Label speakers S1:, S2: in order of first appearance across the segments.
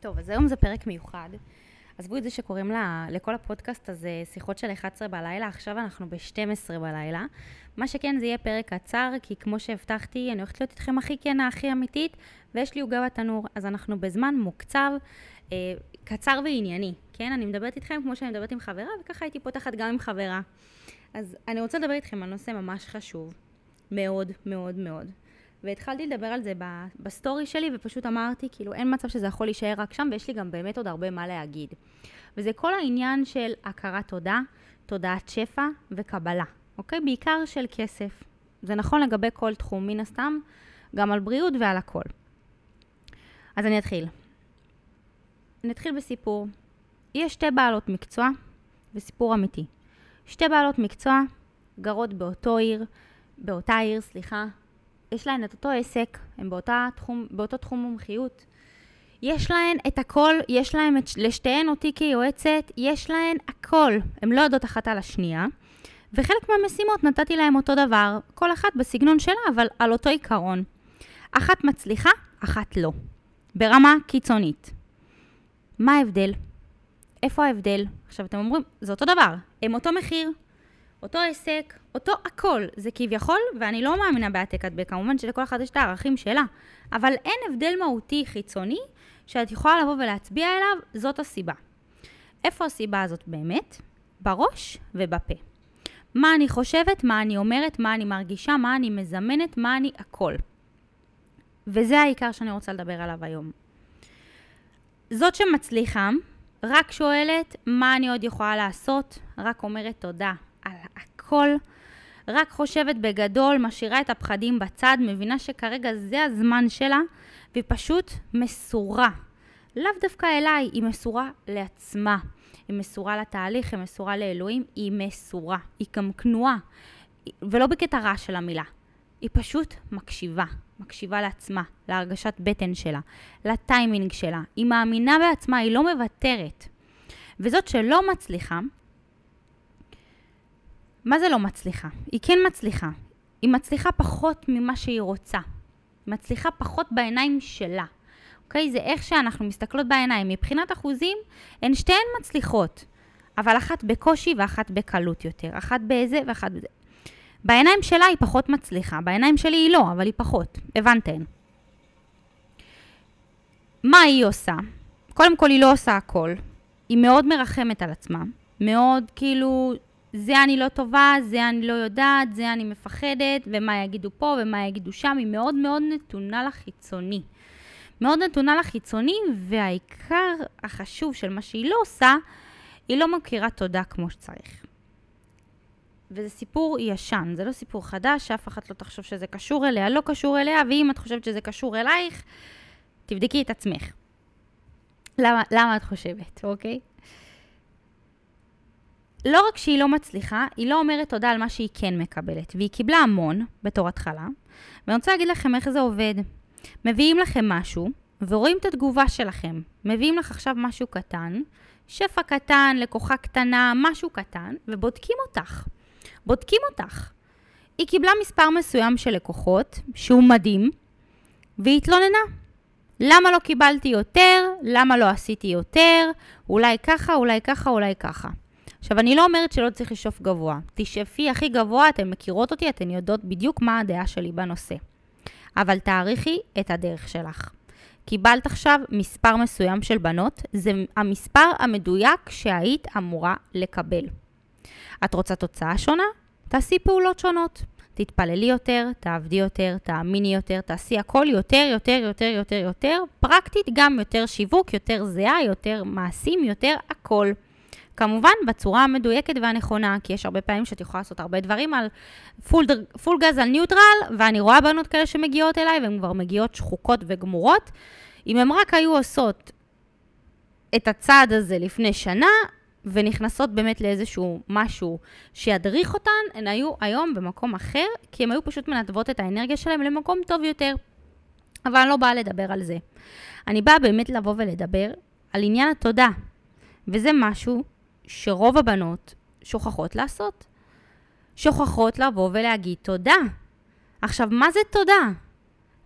S1: טוב, אז היום זה פרק מיוחד. עזבו את זה שקוראים לה, לכל הפודקאסט הזה שיחות של 11 בלילה, עכשיו אנחנו ב-12 בלילה. מה שכן, זה יהיה פרק קצר, כי כמו שהבטחתי, אני הולכת להיות איתכם הכי כנה, הכי אמיתית, ויש לי עוגה בתנור, אז אנחנו בזמן מוקצב, אה, קצר וענייני, כן? אני מדברת איתכם כמו שאני מדברת עם חברה, וככה הייתי פותחת גם עם חברה. אז אני רוצה לדבר איתכם על נושא ממש חשוב, מאוד מאוד מאוד. והתחלתי לדבר על זה בסטורי שלי, ופשוט אמרתי, כאילו, אין מצב שזה יכול להישאר רק שם, ויש לי גם באמת עוד הרבה מה להגיד. וזה כל העניין של הכרת תודה, תודעת שפע וקבלה, אוקיי? בעיקר של כסף. זה נכון לגבי כל תחום, מן הסתם, גם על בריאות ועל הכל. אז אני אתחיל. אני אתחיל בסיפור. יש שתי בעלות מקצוע, וסיפור אמיתי. שתי בעלות מקצוע גרות באותו עיר, באותה עיר, סליחה, יש להן את אותו עסק, הן תחום, באותו תחום מומחיות. יש להן את הכל, יש להן את, לשתיהן אותי כיועצת, יש להן הכל. הן לא יודעות אחת על השנייה. וחלק מהמשימות נתתי להן אותו דבר, כל אחת בסגנון שלה, אבל על אותו עיקרון. אחת מצליחה, אחת לא. ברמה קיצונית. מה ההבדל? איפה ההבדל? עכשיו אתם אומרים, זה אותו דבר, הם אותו מחיר, אותו עסק, אותו הכל. זה כביכול, ואני לא מאמינה בהעתק הדבק, כמובן שלכל אחד יש את הערכים שלה, אבל אין הבדל מהותי חיצוני שאת יכולה לבוא ולהצביע אליו, זאת הסיבה. איפה הסיבה הזאת באמת? בראש ובפה. מה אני חושבת, מה אני אומרת, מה אני מרגישה, מה אני מזמנת, מה אני הכל. וזה העיקר שאני רוצה לדבר עליו היום. זאת שמצליחה, רק שואלת מה אני עוד יכולה לעשות, רק אומרת תודה הכל, רק חושבת בגדול, משאירה את הפחדים בצד, מבינה שכרגע זה הזמן שלה, והיא פשוט מסורה. לאו דווקא אליי, היא מסורה לעצמה. היא מסורה לתהליך, היא מסורה לאלוהים, היא מסורה. היא גם כנועה, ולא בקטע רע של המילה. היא פשוט מקשיבה. מקשיבה לעצמה, להרגשת בטן שלה, לטיימינג שלה. היא מאמינה בעצמה, היא לא מוותרת. וזאת שלא מצליחה, מה זה לא מצליחה? היא כן מצליחה. היא מצליחה פחות ממה שהיא רוצה. היא מצליחה פחות בעיניים שלה. אוקיי? זה איך שאנחנו מסתכלות בעיניים. מבחינת אחוזים, הן שתיהן מצליחות. אבל אחת בקושי ואחת בקלות יותר. אחת באיזה ואחת בזה. בעיניים שלה היא פחות מצליחה. בעיניים שלי היא לא, אבל היא פחות. הבנתן. מה היא עושה? קודם כל, היא לא עושה הכל. היא מאוד מרחמת על עצמה. מאוד כאילו זה אני לא טובה, זה אני לא יודעת, זה אני מפחדת, ומה יגידו פה ומה יגידו שם, היא מאוד מאוד נתונה לחיצוני. מאוד נתונה לחיצוני, והעיקר החשוב של מה שהיא לא עושה, היא לא מכירה תודה כמו שצריך. וזה סיפור ישן, זה לא סיפור חדש, שאף אחת לא תחשוב שזה קשור אליה, לא קשור אליה, ואם את חושבת שזה קשור אלייך, תבדקי את עצמך. למה, למה את חושבת, אוקיי? לא רק שהיא לא מצליחה, היא לא אומרת תודה על מה שהיא כן מקבלת. והיא קיבלה המון בתור התחלה, ואני רוצה להגיד לכם איך זה עובד. מביאים לכם משהו, ורואים את התגובה שלכם. מביאים לך עכשיו משהו קטן, שפע קטן, לקוחה קטנה, משהו קטן, ובודקים אותך. בודקים אותך. היא קיבלה מספר מסוים של לקוחות, שהוא מדהים, והיא התלוננה. למה לא קיבלתי יותר? למה לא עשיתי יותר? אולי ככה, אולי ככה, אולי ככה. עכשיו, אני לא אומרת שלא צריך לשאוף גבוה. תשאפי הכי גבוה, אתן מכירות אותי, אתן יודעות בדיוק מה הדעה שלי בנושא. אבל תעריכי את הדרך שלך. קיבלת עכשיו מספר מסוים של בנות, זה המספר המדויק שהיית אמורה לקבל. את רוצה תוצאה שונה? תעשי פעולות שונות. תתפללי יותר, תעבדי יותר, תאמיני יותר, תעשי הכל יותר, יותר, יותר, יותר, יותר, פרקטית גם יותר שיווק, יותר זהה, יותר מעשים, יותר הכל. כמובן, בצורה המדויקת והנכונה, כי יש הרבה פעמים שאת יכולה לעשות הרבה דברים על פול, פול גז על ניוטרל, ואני רואה בנות כאלה שמגיעות אליי, והן כבר מגיעות שחוקות וגמורות. אם הן רק היו עושות את הצעד הזה לפני שנה, ונכנסות באמת לאיזשהו משהו שידריך אותן, הן היו היום במקום אחר, כי הן היו פשוט מנתבות את האנרגיה שלהן למקום טוב יותר. אבל אני לא באה לדבר על זה. אני באה באמת לבוא ולדבר על עניין התודה. וזה משהו שרוב הבנות שוכחות לעשות. שוכחות לבוא ולהגיד תודה. עכשיו, מה זה תודה?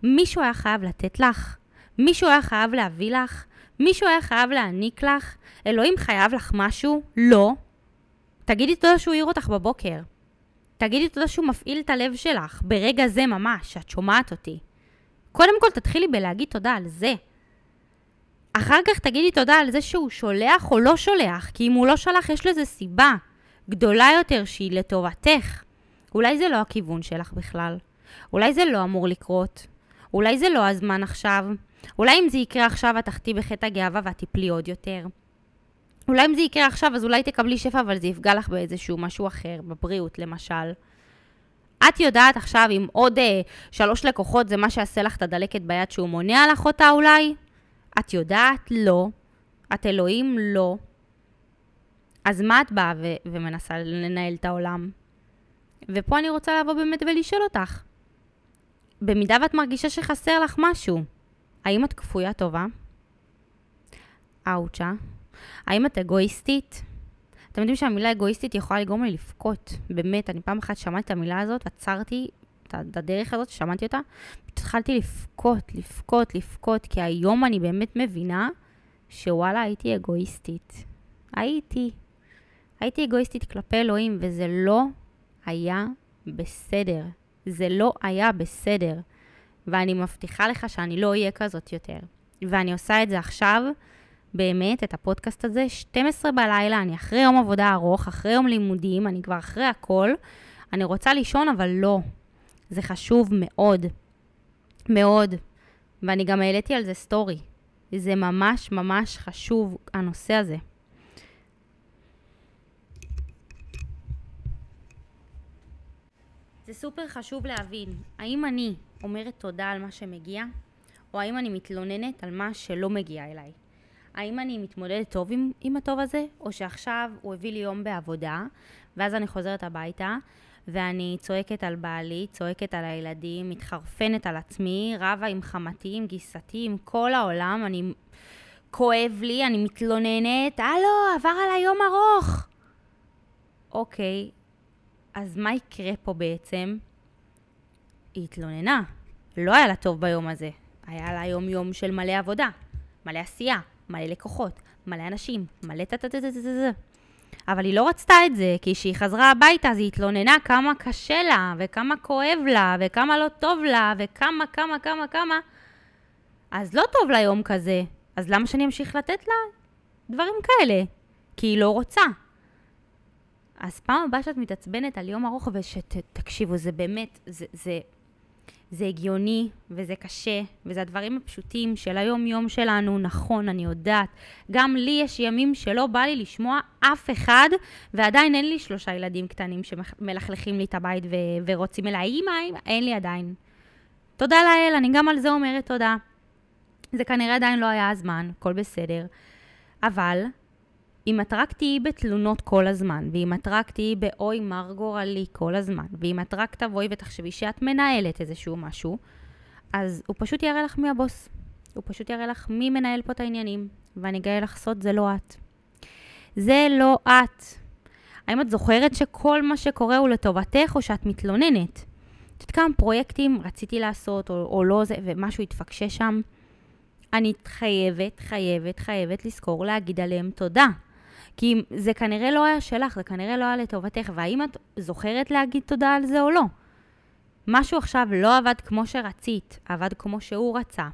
S1: מישהו היה חייב לתת לך. מישהו היה חייב להביא לך? מישהו היה חייב להעניק לך? אלוהים חייב לך משהו? לא. תגידי תודה שהוא העיר אותך בבוקר. תגידי תודה שהוא מפעיל את הלב שלך, ברגע זה ממש, שאת שומעת אותי. קודם כל תתחילי בלהגיד תודה על זה. אחר כך תגידי תודה על זה שהוא שולח או לא שולח, כי אם הוא לא שלח יש לזה סיבה גדולה יותר שהיא לטובתך. אולי זה לא הכיוון שלך בכלל. אולי זה לא אמור לקרות. אולי זה לא הזמן עכשיו. אולי אם זה יקרה עכשיו את תחטיא בחטא הגאווה ואת תיפלי עוד יותר. אולי אם זה יקרה עכשיו אז אולי תקבלי שפע אבל זה יפגע לך באיזשהו משהו אחר, בבריאות למשל. את יודעת עכשיו אם עוד אה, שלוש לקוחות זה מה שיעשה לך את הדלקת ביד שהוא מונע לך אותה אולי? את יודעת? לא. את אלוהים? לא. אז מה את באה ו- ומנסה לנהל את העולם? ופה אני רוצה לבוא באמת ולשאול אותך. במידה ואת מרגישה שחסר לך משהו, האם את כפויה טובה? אאוצ'ה. האם את אגואיסטית? אתם יודעים שהמילה אגואיסטית יכולה לגרום לי לבכות. באמת, אני פעם אחת שמעתי את המילה הזאת, עצרתי את הדרך הזאת, שמעתי אותה, התחלתי לבכות, לבכות, לבכות, כי היום אני באמת מבינה שוואלה, הייתי אגואיסטית. הייתי. הייתי אגואיסטית כלפי אלוהים, וזה לא היה בסדר. זה לא היה בסדר. ואני מבטיחה לך שאני לא אהיה כזאת יותר. ואני עושה את זה עכשיו, באמת, את הפודקאסט הזה, 12 בלילה, אני אחרי יום עבודה ארוך, אחרי יום לימודים, אני כבר אחרי הכל. אני רוצה לישון, אבל לא. זה חשוב מאוד. מאוד. ואני גם העליתי על זה סטורי. זה ממש ממש חשוב, הנושא הזה. זה סופר חשוב להבין, האם אני אומרת תודה על מה שמגיע, או האם אני מתלוננת על מה שלא מגיע אליי. האם אני מתמודדת טוב עם, עם הטוב הזה, או שעכשיו הוא הביא לי יום בעבודה, ואז אני חוזרת הביתה, ואני צועקת על בעלי, צועקת על הילדים, מתחרפנת על עצמי, רבה עם חמתי, עם גיסתי, עם כל העולם, אני... כואב לי, אני מתלוננת, הלו, עבר עליי יום ארוך. אוקיי, אז מה יקרה פה בעצם? היא התלוננה. לא היה לה טוב ביום הזה. היה לה יום יום של מלא עבודה, מלא עשייה, מלא לקוחות, מלא אנשים, מלא טה-טה-טה-טה-טה. אבל היא לא רצתה את זה, כי כשהיא חזרה הביתה אז היא התלוננה כמה קשה לה, וכמה כואב לה, וכמה לא טוב לה, וכמה, כמה, כמה, כמה. אז לא טוב לה יום כזה. אז למה שאני אמשיך לתת לה דברים כאלה? כי היא לא רוצה. אז פעם הבאה שאת מתעצבנת על יום ארוך, ושתקשיבו, זה באמת, זה, זה, זה הגיוני וזה קשה, וזה הדברים הפשוטים של היום-יום שלנו, נכון, אני יודעת. גם לי יש ימים שלא בא לי לשמוע אף אחד, ועדיין אין לי שלושה ילדים קטנים שמלכלכים לי את הבית ו- ורוצים אליי, אמא, אמא, אין לי עדיין. תודה לאל, אני גם על זה אומרת תודה. זה כנראה עדיין לא היה הזמן, הכל בסדר. אבל אם את רק תהיי בתלונות כל הזמן, ואם את רק תהיי באוי מר גורלי כל הזמן, ואם את רק תבואי ותחשבי שאת מנהלת איזשהו משהו, אז הוא פשוט יראה לך מי הבוס. הוא פשוט יראה לך מי מנהל פה את העניינים, ואני אגלה לך סוד, זה לא את. זה לא את. האם את זוכרת שכל מה שקורה הוא לטובתך, או שאת מתלוננת? את יודעת כמה פרויקטים רציתי לעשות, או, או לא זה, ומשהו התפקשש שם? אני חייבת, חייבת, חייבת לזכור להגיד עליהם תודה. כי זה כנראה לא היה שלך, זה כנראה לא היה לטובתך, והאם את זוכרת להגיד תודה על זה או לא? משהו עכשיו לא עבד כמו שרצית, עבד כמו שהוא רצה.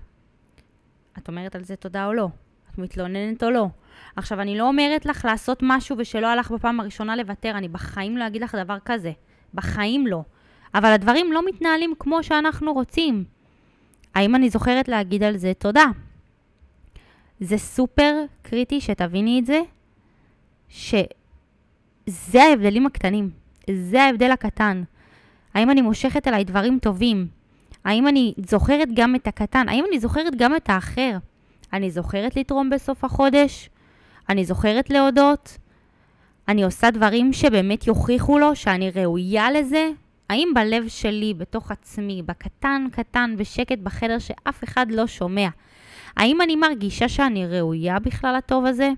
S1: את אומרת על זה תודה או לא? את מתלוננת או לא? עכשיו, אני לא אומרת לך לעשות משהו ושלא הלך בפעם הראשונה לוותר, אני בחיים לא אגיד לך דבר כזה. בחיים לא. אבל הדברים לא מתנהלים כמו שאנחנו רוצים. האם אני זוכרת להגיד על זה תודה? זה סופר קריטי שתביני את זה, שזה ההבדלים הקטנים, זה ההבדל הקטן. האם אני מושכת אליי דברים טובים? האם אני זוכרת גם את הקטן? האם אני זוכרת גם את האחר? אני זוכרת לתרום בסוף החודש? אני זוכרת להודות? אני עושה דברים שבאמת יוכיחו לו שאני ראויה לזה? האם בלב שלי, בתוך עצמי, בקטן קטן, בשקט בחדר שאף אחד לא שומע, האם אני מרגישה שאני ראויה בכלל לטוב הזה?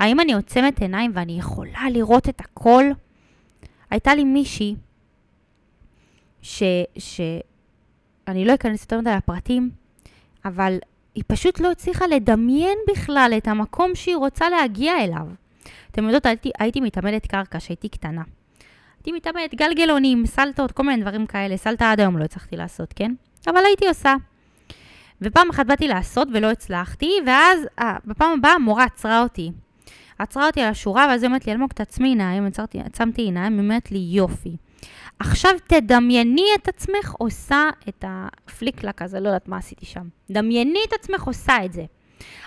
S1: האם אני עוצמת עיניים ואני יכולה לראות את הכל? הייתה לי מישהי ש... ש... אני לא אכנס יותר מדי לפרטים, אבל היא פשוט לא הצליחה לדמיין בכלל את המקום שהיא רוצה להגיע אליו. אתם יודעות, הייתי, הייתי מתעמדת קרקע כשהייתי קטנה. הייתי מתעמדת גלגלונים, סלטות, כל מיני דברים כאלה. סלטה עד היום לא הצלחתי לעשות, כן? אבל הייתי עושה. ופעם אחת באתי לעשות ולא הצלחתי, ואז אה, בפעם הבאה המורה עצרה אותי. עצרה אותי על השורה, ואז היא אומרת לי, אלמוג, תעצמי עיניים, עצמתי עיניים, היא אומרת לי, יופי. עכשיו תדמייני את עצמך עושה את הפליקלק הזה, לא יודעת מה עשיתי שם. דמייני את עצמך עושה את זה.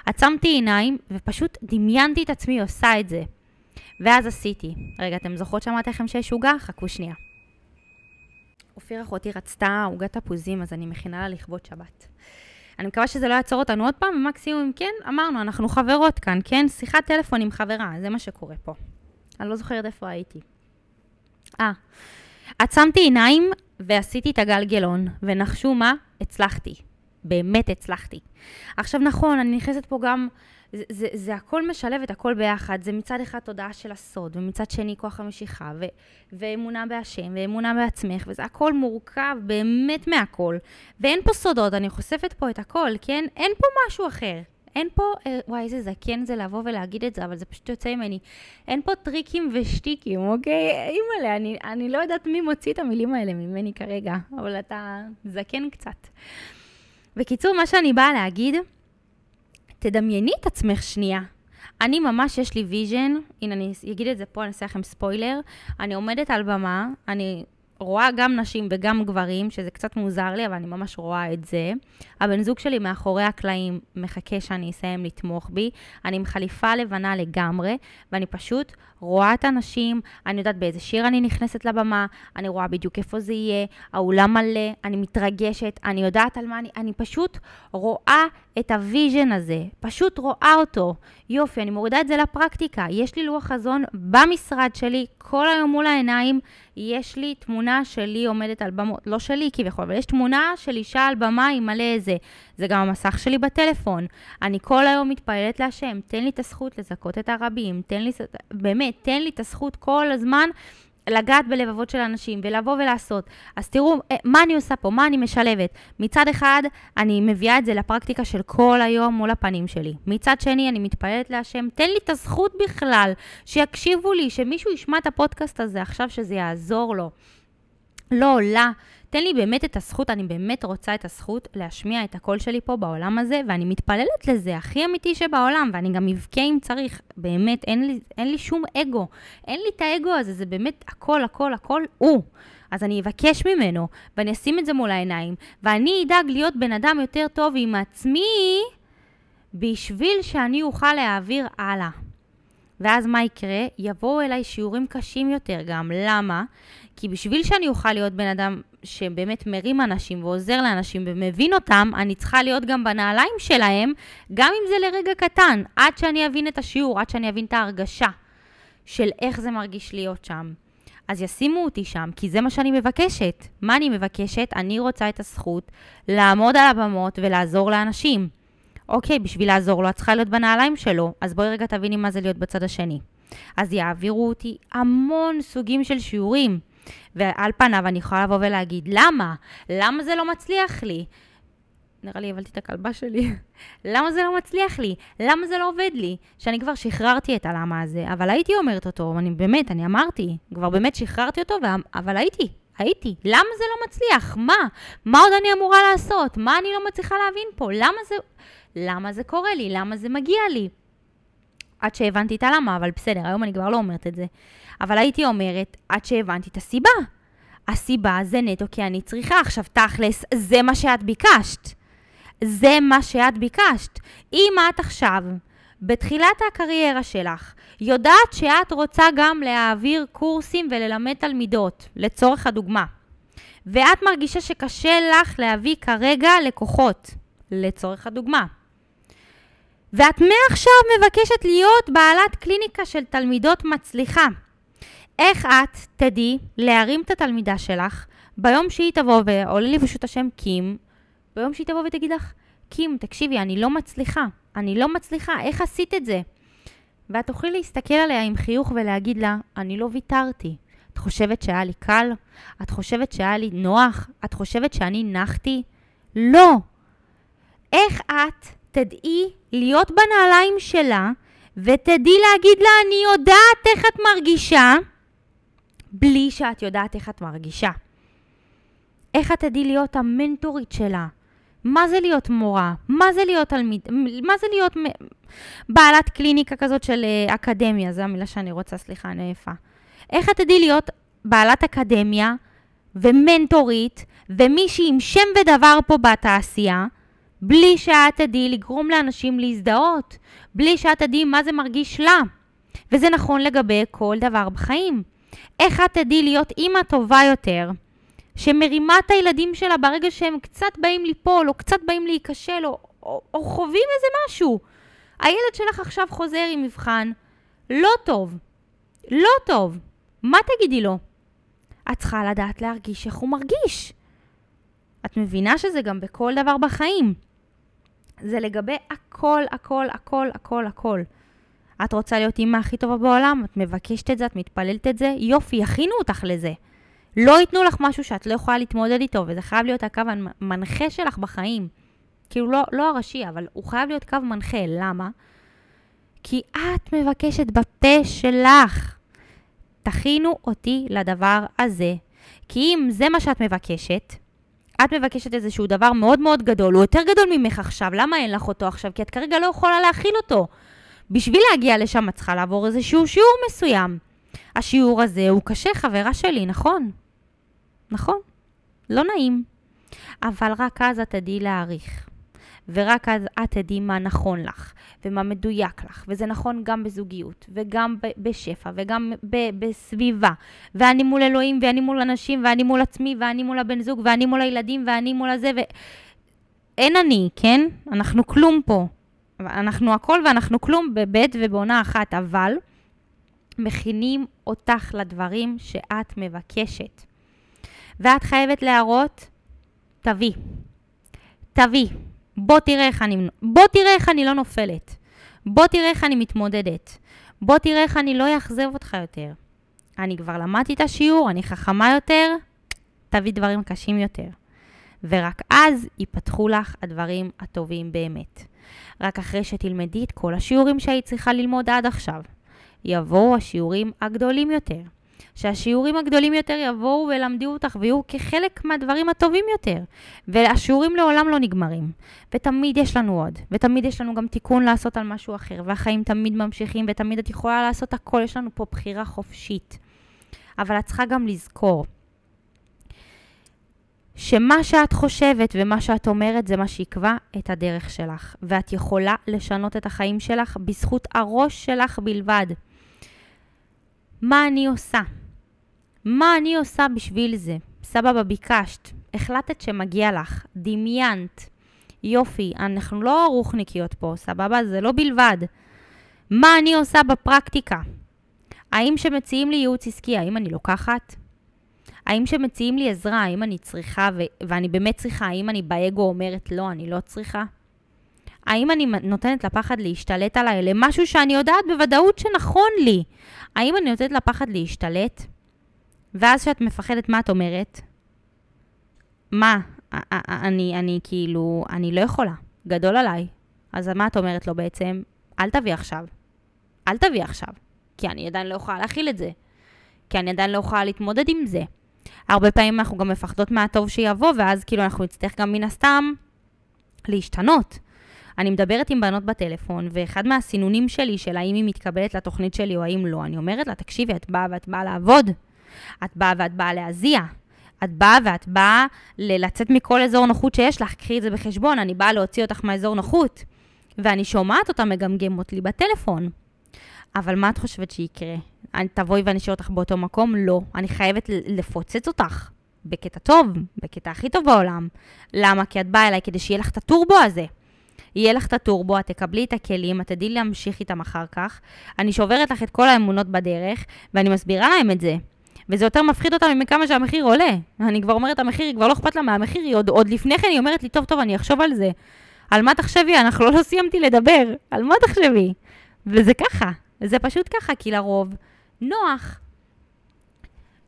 S1: עצמתי עיניים ופשוט דמיינתי את עצמי עושה את זה. ואז עשיתי. רגע, אתם זוכרות שאמרתי לכם שיש עוגה? חכו שנייה. אופיר אחותי רצתה עוגת תפוזים, אז אני מכינה לה לכבוד שבת. אני מקווה שזה לא יעצור אותנו עוד פעם, ומקסימום, כן, אמרנו, אנחנו חברות כאן, כן? שיחת טלפון עם חברה, זה מה שקורה פה. אני לא זוכרת איפה הייתי. אה, עצמתי עיניים ועשיתי את הגלגלון, ונחשו מה? הצלחתי. באמת הצלחתי. עכשיו נכון, אני נכנסת פה גם, זה, זה, זה הכל משלב את הכל ביחד. זה מצד אחד תודעה של הסוד, ומצד שני כוח המשיכה, ו, ואמונה בהשם, ואמונה בעצמך, וזה הכל מורכב באמת מהכל. ואין פה סודות, אני חושפת פה את הכל, כן? אין פה משהו אחר. אין פה, אה, וואי, איזה זקן זה לבוא ולהגיד את זה, אבל זה פשוט יוצא ממני. אין פה טריקים ושטיקים, אוקיי? אימא'לה, אני, אני לא יודעת מי מוציא את המילים האלה ממני כרגע, אבל אתה זקן קצת. בקיצור, מה שאני באה להגיד, תדמייני את עצמך שנייה. אני ממש, יש לי vision, הנה אני אגיד את זה פה, אני אעשה לכם ספוילר. אני עומדת על במה, אני רואה גם נשים וגם גברים, שזה קצת מוזר לי, אבל אני ממש רואה את זה. הבן זוג שלי מאחורי הקלעים מחכה שאני אסיים לתמוך בי. אני עם חליפה לבנה לגמרי, ואני פשוט רואה את הנשים, אני יודעת באיזה שיר אני נכנסת לבמה, אני רואה בדיוק איפה זה יהיה, האולם מלא, אני מתרגשת, אני יודעת על מה אני... אני פשוט רואה את ה vision הזה, פשוט רואה אותו. יופי, אני מורידה את זה לפרקטיקה. יש לי לוח חזון במשרד שלי, כל היום מול העיניים, יש לי תמונה שלי עומדת על במות, לא שלי כביכול, אבל יש תמונה של אישה על במה עם מלא איזה. זה גם המסך שלי בטלפון. אני כל היום מתפללת להשם, תן לי את הזכות לזכות את הרבים, תן לי, באמת, תן לי את הזכות כל הזמן לגעת בלבבות של אנשים ולבוא ולעשות. אז תראו אה, מה אני עושה פה, מה אני משלבת. מצד אחד, אני מביאה את זה לפרקטיקה של כל היום מול הפנים שלי. מצד שני, אני מתפללת להשם, תן לי את הזכות בכלל, שיקשיבו לי, שמישהו ישמע את הפודקאסט הזה עכשיו, שזה יעזור לו. לא עולה. תן לי באמת את הזכות, אני באמת רוצה את הזכות להשמיע את הקול שלי פה בעולם הזה, ואני מתפללת לזה, הכי אמיתי שבעולם, ואני גם אבכה אם צריך, באמת, אין לי, אין לי שום אגו. אין לי את האגו הזה, זה באמת הכל, הכל, הכל הוא. אז אני אבקש ממנו, ואני אשים את זה מול העיניים, ואני אדאג להיות בן אדם יותר טוב עם עצמי, בשביל שאני אוכל להעביר הלאה. ואז מה יקרה? יבואו אליי שיעורים קשים יותר גם. למה? כי בשביל שאני אוכל להיות בן אדם שבאמת מרים אנשים ועוזר לאנשים ומבין אותם, אני צריכה להיות גם בנעליים שלהם, גם אם זה לרגע קטן, עד שאני אבין את השיעור, עד שאני אבין את ההרגשה של איך זה מרגיש להיות שם. אז ישימו אותי שם, כי זה מה שאני מבקשת. מה אני מבקשת? אני רוצה את הזכות לעמוד על הבמות ולעזור לאנשים. אוקיי, בשביל לעזור לו, את צריכה להיות בנעליים שלו, אז בואי רגע תביני מה זה להיות בצד השני. אז יעבירו אותי המון סוגים של שיעורים. ועל פניו אני יכולה לבוא ולהגיד, למה? למה זה לא מצליח לי? נראה לי הבלתי את הכלבה שלי. למה זה לא מצליח לי? למה זה לא עובד לי? שאני כבר שחררתי את הלמה הזה, אבל הייתי אומרת אותו, אני באמת, אני אמרתי, כבר באמת שחררתי אותו, אבל הייתי, הייתי. למה זה לא מצליח? מה? מה עוד אני אמורה לעשות? מה אני לא מצליחה להבין פה? למה זה, למה זה קורה לי? למה זה מגיע לי? עד שהבנתי את הלמה, אבל בסדר, היום אני כבר לא אומרת את זה. אבל הייתי אומרת, עד שהבנתי את הסיבה. הסיבה זה נטו כי אני צריכה. עכשיו, תכלס, זה מה שאת ביקשת. זה מה שאת ביקשת. אם את עכשיו, בתחילת הקריירה שלך, יודעת שאת רוצה גם להעביר קורסים וללמד תלמידות, לצורך הדוגמה, ואת מרגישה שקשה לך להביא כרגע לקוחות, לצורך הדוגמה, ואת מעכשיו מבקשת להיות בעלת קליניקה של תלמידות מצליחה. איך את תדעי להרים את התלמידה שלך ביום שהיא תבוא, ועולה לי פשוט השם קים, ביום שהיא תבוא ותגיד לך, קים, תקשיבי, אני לא מצליחה, אני לא מצליחה, איך עשית את זה? ואת תוכלי להסתכל עליה עם חיוך ולהגיד לה, אני לא ויתרתי. את חושבת שהיה לי קל? את חושבת שהיה לי נוח? את חושבת שאני נחתי? לא. איך את תדעי להיות בנעליים שלה ותדעי להגיד לה, אני יודעת איך את מרגישה, בלי שאת יודעת איך את מרגישה. איך את תדעי להיות המנטורית שלה? מה זה להיות מורה? מה זה להיות תלמיד? מה זה להיות בעלת קליניקה כזאת של אה, אקדמיה? זו המילה שאני רוצה, סליחה, אני עייפה. איך את תדעי להיות בעלת אקדמיה ומנטורית ומישהי עם שם ודבר פה בתעשייה, בלי שאת תדעי לגרום לאנשים להזדהות, בלי שאת תדעי מה זה מרגיש לה. וזה נכון לגבי כל דבר בחיים. איך את תדעי להיות אימא טובה יותר, שמרימה את הילדים שלה ברגע שהם קצת באים ליפול, או קצת באים להיכשל, או, או, או חווים איזה משהו. הילד שלך עכשיו חוזר עם מבחן לא טוב. לא טוב. מה תגידי לו? את צריכה לדעת להרגיש איך הוא מרגיש. את מבינה שזה גם בכל דבר בחיים. זה לגבי הכל, הכל, הכל, הכל, הכל. את רוצה להיות אימא הכי טובה בעולם? את מבקשת את זה, את מתפללת את זה? יופי, יכינו אותך לזה. לא ייתנו לך משהו שאת לא יכולה להתמודד איתו, וזה חייב להיות הקו המנחה שלך בחיים. כאילו, לא, לא הראשי, אבל הוא חייב להיות קו מנחה. למה? כי את מבקשת בפה שלך. תכינו אותי לדבר הזה. כי אם זה מה שאת מבקשת, את מבקשת איזשהו דבר מאוד מאוד גדול, הוא יותר גדול ממך עכשיו, למה אין לך אותו עכשיו? כי את כרגע לא יכולה להכיל אותו. בשביל להגיע לשם את צריכה לעבור איזשהו שיעור מסוים. השיעור הזה הוא קשה, חברה שלי, נכון? נכון, לא נעים. אבל רק אז את תדעי להעריך. ורק אז את תדעי מה נכון לך, ומה מדויק לך, וזה נכון גם בזוגיות, וגם בשפע, וגם בסביבה, ואני מול אלוהים, ואני מול אנשים, ואני מול עצמי, ואני מול הבן זוג, ואני מול הילדים, ואני מול הזה, ו... אין אני, כן? אנחנו כלום פה. אנחנו הכל ואנחנו כלום בבית ובעונה אחת, אבל מכינים אותך לדברים שאת מבקשת. ואת חייבת להראות, תביא. תביא. בוא תראה איך אני, בוא תראה איך אני לא נופלת. בוא תראה איך אני מתמודדת. בוא תראה איך אני לא אאכזב אותך יותר. אני כבר למדתי את השיעור, אני חכמה יותר, תביא דברים קשים יותר. ורק אז ייפתחו לך הדברים הטובים באמת. רק אחרי שתלמדי את כל השיעורים שהיית צריכה ללמוד עד עכשיו, יבואו השיעורים הגדולים יותר. שהשיעורים הגדולים יותר יבואו ולמדו אותך ויהיו כחלק מהדברים הטובים יותר. והשיעורים לעולם לא נגמרים. ותמיד יש לנו עוד. ותמיד יש לנו גם תיקון לעשות על משהו אחר. והחיים תמיד ממשיכים, ותמיד את יכולה לעשות הכל. יש לנו פה בחירה חופשית. אבל את צריכה גם לזכור שמה שאת חושבת ומה שאת אומרת זה מה שיקבע את הדרך שלך. ואת יכולה לשנות את החיים שלך בזכות הראש שלך בלבד. מה אני עושה? מה אני עושה בשביל זה? סבבה, ביקשת, החלטת שמגיע לך, דמיינת. יופי, אנחנו לא רוחניקיות פה, סבבה? זה לא בלבד. מה אני עושה בפרקטיקה? האם שמציעים לי ייעוץ עסקי, האם אני לוקחת? האם שמציעים לי עזרה, האם אני צריכה, ו- ואני באמת צריכה, האם אני באגו אומרת לא, אני לא צריכה? האם אני נותנת לפחד להשתלט עליי למשהו שאני יודעת בוודאות שנכון לי? האם אני נותנת לפחד להשתלט? ואז כשאת מפחדת, מה את אומרת? מה? אני, אני כאילו, אני לא יכולה. גדול עליי. אז מה את אומרת לו בעצם? אל תביא עכשיו. אל תביא עכשיו. כי אני עדיין לא יכולה להכיל את זה. כי אני עדיין לא יכולה להתמודד עם זה. הרבה פעמים אנחנו גם מפחדות מהטוב שיבוא, ואז כאילו אנחנו נצטרך גם מן הסתם להשתנות. אני מדברת עם בנות בטלפון, ואחד מהסינונים שלי של האם היא מתקבלת לתוכנית שלי או האם לא, אני אומרת לה, תקשיבי, את באה ואת באה לעבוד. את באה ואת באה להזיע. את באה ואת באה לצאת מכל אזור נוחות שיש לך, קחי את זה בחשבון, אני באה להוציא אותך מהאזור נוחות. ואני שומעת אותה מגמגמות לי בטלפון. אבל מה את חושבת שיקרה? אני תבואי ואני אשאיר אותך באותו מקום? לא. אני חייבת לפוצץ אותך. בקטע טוב, בקטע הכי טוב בעולם. למה? כי את באה אליי כדי שיהיה לך את הטורבו הזה. יהיה לך את הטורבו, את תקבלי את הכלים, את תדעי להמשיך איתם אחר כך. אני שוברת לך את כל האמונות בדרך, ואני מסבירה להם את זה. וזה יותר מפחיד אותם מכמה שהמחיר עולה. אני כבר אומרת, המחיר, כבר לא אכפת לה מהמחיר, היא עוד, עוד לפני כן היא אומרת לי, טוב, טוב, אני אחשוב על זה. על מה תחשבי? אנחנו לא סיימתי לדבר. על מה תחשבי? וזה ככה, זה פשוט ככה, כי לרוב נוח.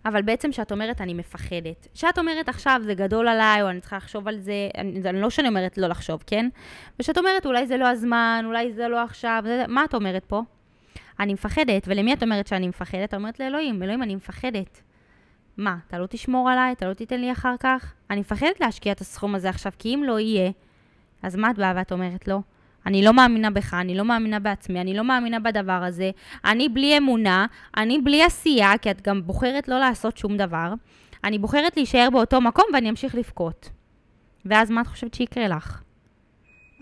S1: אבל בעצם שאת אומרת, אני מפחדת. שאת אומרת עכשיו, זה גדול עליי, או אני צריכה לחשוב על זה, אני, זה לא שאני אומרת לא לחשוב, כן? ושאת אומרת, אולי זה לא הזמן, אולי זה לא עכשיו, זה, מה את אומרת פה? אני מפחדת, ולמי את אומרת שאני מפחדת? את אומרת לאלוהים, אלוהים, אני מפחדת. מה, אתה לא תשמור עליי? אתה לא תיתן לי אחר כך? אני מפחדת להשקיע את הסכום הזה עכשיו, כי אם לא יהיה, אז מה את באה ואת אומרת לו? אני לא מאמינה בך, אני לא מאמינה בעצמי, אני לא מאמינה בדבר הזה, אני בלי אמונה, אני בלי עשייה, כי את גם בוחרת לא לעשות שום דבר, אני בוחרת להישאר באותו מקום ואני אמשיך לבכות. ואז מה את חושבת שיקרה לך?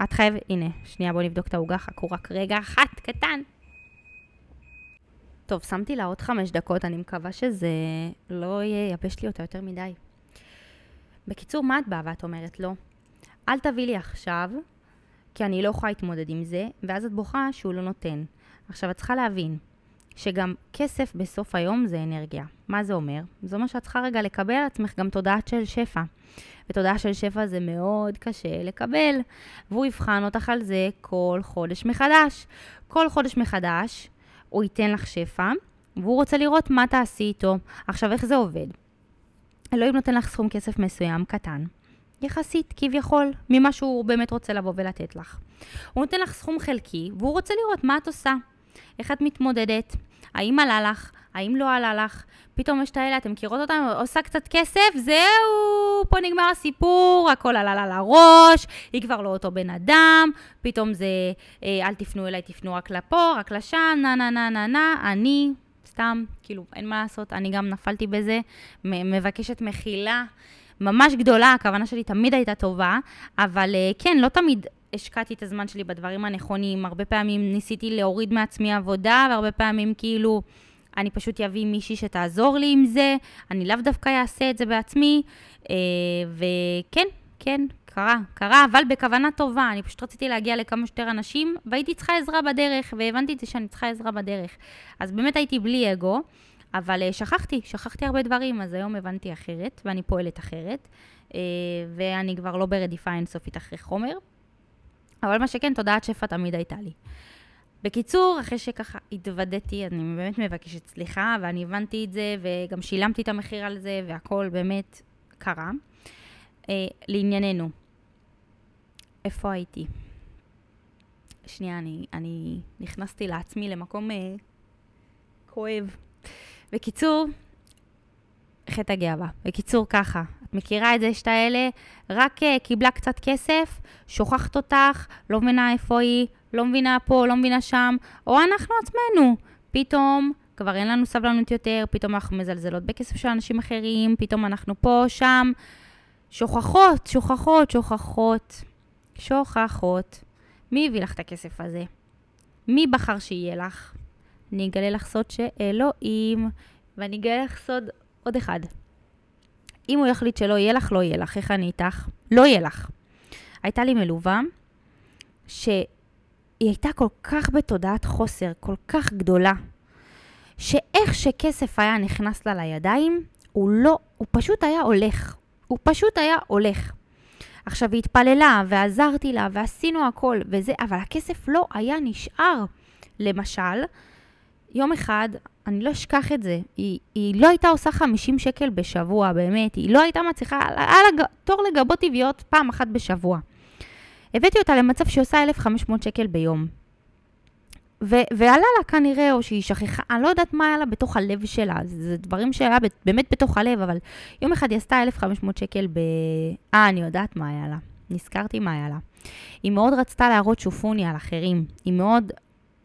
S1: את חייבת, הנה, שנייה בוא נבדוק את העוגה, חכו רק רגע אחת, קטן. טוב, שמתי לה עוד חמש דקות, אני מקווה שזה לא ייבש לי אותה יותר מדי. בקיצור, מה את באה ואת אומרת לו? אל תביא לי עכשיו, כי אני לא יכולה להתמודד עם זה, ואז את בוכה שהוא לא נותן. עכשיו, את צריכה להבין שגם כסף בסוף היום זה אנרגיה. מה זה אומר? זה אומר שאת צריכה רגע לקבל על עצמך גם תודעת של שפע. ותודעה של שפע זה מאוד קשה לקבל, והוא יבחן אותך על זה כל חודש מחדש. כל חודש מחדש הוא ייתן לך שפע, והוא רוצה לראות מה תעשי איתו. עכשיו, איך זה עובד? אלוהים נותן לך סכום כסף מסוים, קטן, יחסית, כביכול, ממה שהוא באמת רוצה לבוא ולתת לך. הוא נותן לך סכום חלקי, והוא רוצה לראות מה את עושה. איך את מתמודדת, האם עלה לך, האם לא עלה לך. פתאום יש את האלה, אתם מכירות אותם, עושה קצת כסף, זהו, פה נגמר הסיפור, הכל עלה לה לראש, היא כבר לא אותו בן אדם, פתאום זה, אה, אל תפנו אליי, תפנו רק לפה, רק לשם, נה נה נה נה נה, אני, סתם, כאילו, אין מה לעשות, אני גם נפלתי בזה, מבקשת מחילה. ממש גדולה, הכוונה שלי תמיד הייתה טובה, אבל אה, כן, לא תמיד השקעתי את הזמן שלי בדברים הנכונים. הרבה פעמים ניסיתי להוריד מעצמי עבודה, והרבה פעמים כאילו, אני פשוט אביא מישהי שתעזור לי עם זה, אני לאו דווקא אעשה את זה בעצמי, אה, וכן, כן, קרה, קרה, אבל בכוונה טובה. אני פשוט רציתי להגיע לכמה שיותר אנשים, והייתי צריכה עזרה בדרך, והבנתי את זה שאני צריכה עזרה בדרך. אז באמת הייתי בלי אגו. אבל uh, שכחתי, שכחתי הרבה דברים, אז היום הבנתי אחרת, ואני פועלת אחרת, uh, ואני כבר לא ברדיפה אינסופית אחרי חומר. אבל מה שכן, תודעת שפע תמיד הייתה לי. בקיצור, אחרי שככה התוודעתי, אני באמת מבקשת סליחה, ואני הבנתי את זה, וגם שילמתי את המחיר על זה, והכל באמת קרה. Uh, לענייננו, איפה הייתי? שנייה, אני, אני נכנסתי לעצמי למקום uh, כואב. בקיצור, חטא הגאווה. בקיצור, ככה, את מכירה את זה שאתה אלה, רק uh, קיבלה קצת כסף, שוכחת אותך, לא מבינה איפה היא, לא מבינה פה, לא מבינה שם, או אנחנו עצמנו. פתאום כבר אין לנו סבלנות יותר, פתאום אנחנו מזלזלות בכסף של אנשים אחרים, פתאום אנחנו פה, שם. שוכחות, שוכחות, שוכחות, שוכחות. מי הביא לך את הכסף הזה? מי בחר שיהיה לך? אני אגלה לך סוד שאלוהים, ואני אגלה לך סוד עוד אחד. אם הוא יחליט שלא יהיה לך, לא יהיה לך. איך אני איתך? לא יהיה לך. הייתה לי מלווה שהיא הייתה כל כך בתודעת חוסר, כל כך גדולה, שאיך שכסף היה נכנס לה לידיים, הוא לא, הוא פשוט היה הולך. הוא פשוט היה הולך. עכשיו, היא התפללה, ועזרתי לה, ועשינו הכל, וזה, אבל הכסף לא היה נשאר. למשל, יום אחד, אני לא אשכח את זה, היא, היא לא הייתה עושה 50 שקל בשבוע, באמת, היא לא הייתה מצליחה, היה לה תור לגבות טבעיות פעם אחת בשבוע. הבאתי אותה למצב שהיא עושה 1,500 שקל ביום. ו- ועלה לה כנראה, או שהיא שכחה, אני לא יודעת מה היה לה בתוך הלב שלה, זה, דברים שהיה באמת בתוך הלב, אבל יום אחד היא עשתה 1,500 שקל ב... אה, אני יודעת מה היה לה. נזכרתי מה היה לה. היא מאוד רצתה להראות שופוני על אחרים. היא מאוד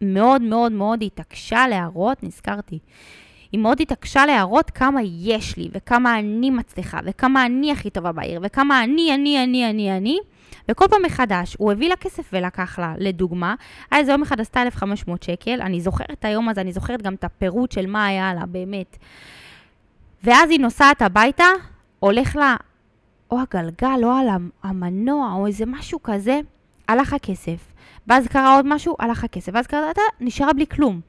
S1: מאוד מאוד מאוד התעקשה להראות, נזכרתי, היא מאוד התעקשה להראות כמה יש לי, וכמה אני מצליחה, וכמה אני הכי טובה בעיר, וכמה אני, אני, אני, אני, אני. וכל פעם מחדש, הוא הביא לה כסף ולקח לה, לדוגמה, היה איזה יום אחד עשתה 1,500 שקל, אני זוכרת את היום הזה, אני זוכרת גם את הפירוט של מה היה לה, באמת. ואז היא נוסעת הביתה, הולך לה או הגלגל, או על המנוע, או איזה משהו כזה, הלך הכסף. ואז קרה עוד משהו, הלך הכסף, ואז קרה, אתה נשארה בלי כלום.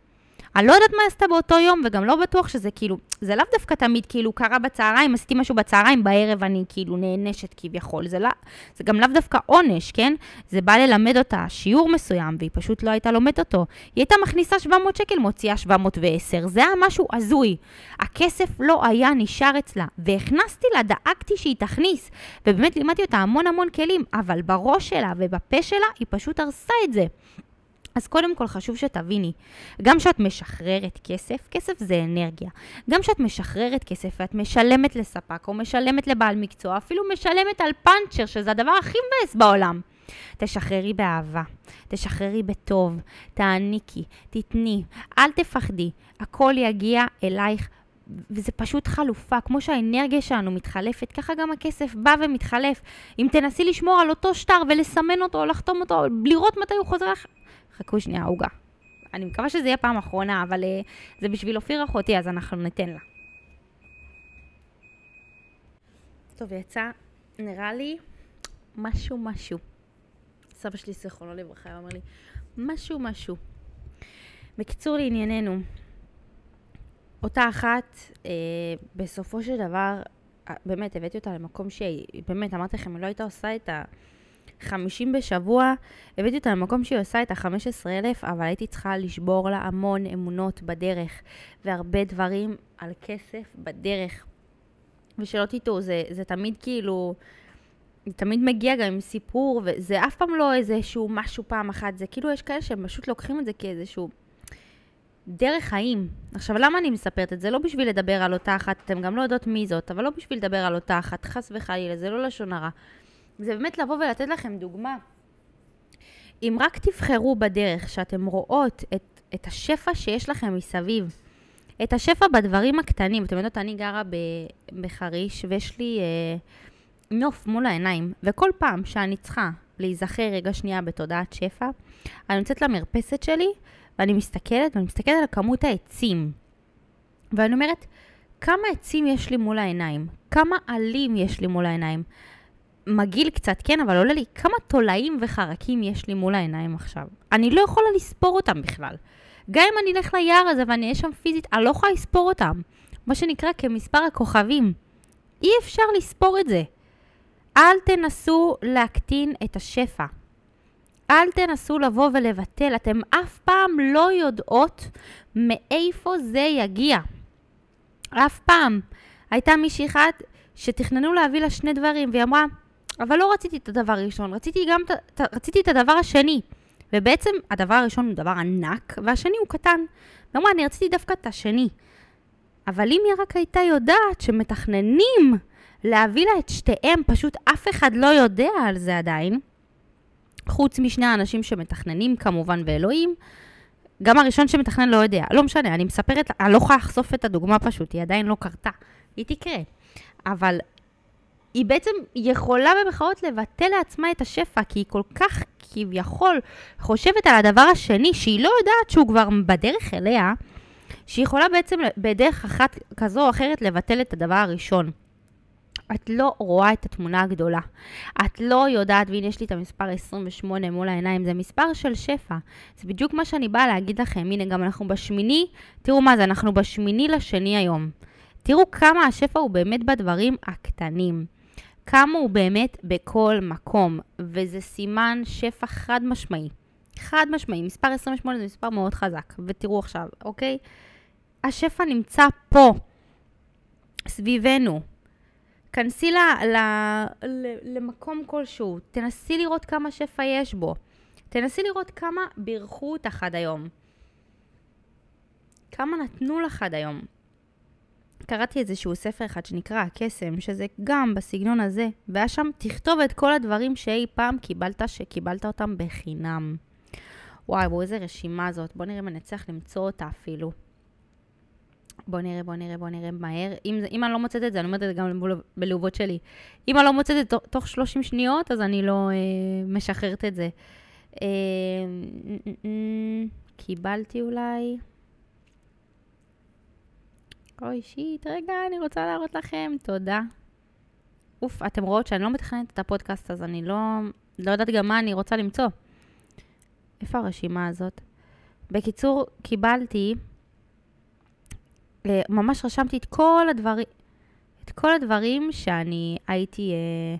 S1: אני לא יודעת מה עשתה באותו יום, וגם לא בטוח שזה כאילו, זה לאו דווקא תמיד כאילו קרה בצהריים, עשיתי משהו בצהריים, בערב אני כאילו נענשת כביכול. זה, לא, זה גם לאו דווקא עונש, כן? זה בא ללמד אותה שיעור מסוים, והיא פשוט לא הייתה לומדת אותו. היא הייתה מכניסה 700 שקל, מוציאה 710. זה היה משהו הזוי. הכסף לא היה נשאר אצלה, והכנסתי לה, דאגתי שהיא תכניס, ובאמת לימדתי אותה המון המון כלים, אבל בראש שלה ובפה שלה היא פשוט הרסה את זה. אז קודם כל חשוב שתביני, גם כשאת משחררת כסף, כסף זה אנרגיה. גם כשאת משחררת כסף ואת משלמת לספק או משלמת לבעל מקצוע, אפילו משלמת על פאנצ'ר, שזה הדבר הכי מבאס בעולם. תשחררי באהבה, תשחררי בטוב, תעניקי, תתני, אל תפחדי, הכל יגיע אלייך וזה פשוט חלופה, כמו שהאנרגיה שלנו מתחלפת, ככה גם הכסף בא ומתחלף. אם תנסי לשמור על אותו שטר ולסמן אותו, או לחתום אותו, לראות מתי הוא חוזר לך, חכו שנייה, עוגה. אני מקווה שזה יהיה פעם אחרונה, אבל uh, זה בשביל אופיר אחותי, אז אנחנו ניתן לה. טוב, יצא, נראה לי, משהו משהו. סבא שלי, זיכרונו לברכה, אומר לי, משהו משהו. בקיצור, לענייננו, אותה אחת, אה, בסופו של דבר, אה, באמת, הבאתי אותה למקום שהיא, באמת, אמרתי לכם, היא לא הייתה עושה את ה... 50 בשבוע, הבאתי אותה למקום שהיא עושה את ה-15,000, אבל הייתי צריכה לשבור לה המון אמונות בדרך, והרבה דברים על כסף בדרך. ושלא תטעו, זה, זה תמיד כאילו, זה תמיד מגיע גם עם סיפור, וזה אף פעם לא איזשהו משהו פעם אחת, זה כאילו יש כאלה שהם פשוט לוקחים את זה כאיזשהו דרך חיים. עכשיו, למה אני מספרת את זה? לא בשביל לדבר על אותה אחת, אתם גם לא יודעות מי זאת, אבל לא בשביל לדבר על אותה אחת, חס וחלילה, זה לא לשון הרע. זה באמת לבוא ולתת לכם דוגמה. אם רק תבחרו בדרך שאתם רואות את, את השפע שיש לכם מסביב, את השפע בדברים הקטנים, אתם יודעות, אני גרה ב, בחריש ויש לי אה, נוף מול העיניים, וכל פעם שאני צריכה להיזכר רגע שנייה בתודעת שפע, אני יוצאת למרפסת שלי ואני מסתכלת, ואני מסתכלת על כמות העצים. ואני אומרת, כמה עצים יש לי מול העיניים? כמה עלים יש לי מול העיניים? מגעיל קצת, כן, אבל עולה לי כמה תולעים וחרקים יש לי מול העיניים עכשיו. אני לא יכולה לספור אותם בכלל. גם אם אני אלך ליער הזה ואני אהיה שם פיזית, אני לא יכולה לספור אותם. מה שנקרא כמספר הכוכבים. אי אפשר לספור את זה. אל תנסו להקטין את השפע. אל תנסו לבוא ולבטל, אתם אף פעם לא יודעות מאיפה זה יגיע. אף פעם. הייתה מישהי אחת שתכננו להביא לה שני דברים, והיא אמרה, אבל לא רציתי את הדבר הראשון, רציתי גם את, רציתי את הדבר השני. ובעצם הדבר הראשון הוא דבר ענק, והשני הוא קטן. היא אמרה, אני רציתי דווקא את השני. אבל אם היא רק הייתה יודעת שמתכננים להביא לה את שתיהם, פשוט אף אחד לא יודע על זה עדיין, חוץ משני האנשים שמתכננים כמובן ואלוהים, גם הראשון שמתכנן לא יודע. לא משנה, אני מספרת, אני לא יכולה לחשוף את הדוגמה פשוט, היא עדיין לא קרתה. היא תקרה. אבל היא בעצם יכולה במחאות לבטל לעצמה את השפע, כי היא כל כך כביכול חושבת על הדבר השני, שהיא לא יודעת שהוא כבר בדרך אליה, שהיא יכולה בעצם בדרך אחת כזו או אחרת לבטל את הדבר הראשון. את לא רואה את התמונה הגדולה. את לא יודעת, והנה יש לי את המספר 28 מול העיניים, זה מספר של שפע. זה בדיוק מה שאני באה להגיד לכם. הנה, גם אנחנו בשמיני, תראו מה זה, אנחנו בשמיני לשני היום. תראו כמה השפע הוא באמת בדברים הקטנים. כמה הוא באמת בכל מקום, וזה סימן שפע חד משמעי. חד משמעי, מספר 28 זה מספר מאוד חזק, ותראו עכשיו, אוקיי? השפע נמצא פה, סביבנו. כנסי ל, ל, ל, למקום כלשהו, תנסי לראות כמה שפע יש בו. תנסי לראות כמה בירכו אותך עד היום. כמה נתנו לך עד היום. קראתי איזשהו ספר אחד שנקרא הקסם, שזה גם בסגנון הזה, והיה שם תכתוב את כל הדברים שאי פעם קיבלת, שקיבלת אותם בחינם. וואי, בואו איזה רשימה זאת. בואו נראה אם אני אצליח למצוא אותה אפילו. בוא נראה, בוא נראה, בוא נראה מהר. אם, אם אני לא מוצאת את זה, אני אומרת את זה גם בלעובות שלי. אם אני לא מוצאת את זה תוך 30 שניות, אז אני לא אה, משחררת את זה. אה, קיבלתי אולי. אוי, שיט, רגע, אני רוצה להראות לכם, תודה. אוף, אתם רואות שאני לא מתכננת את הפודקאסט, אז אני לא, לא יודעת גם מה אני רוצה למצוא. איפה הרשימה הזאת? בקיצור, קיבלתי אה, ממש רשמתי את כל הדברים, את כל הדברים שאני הייתי, אה,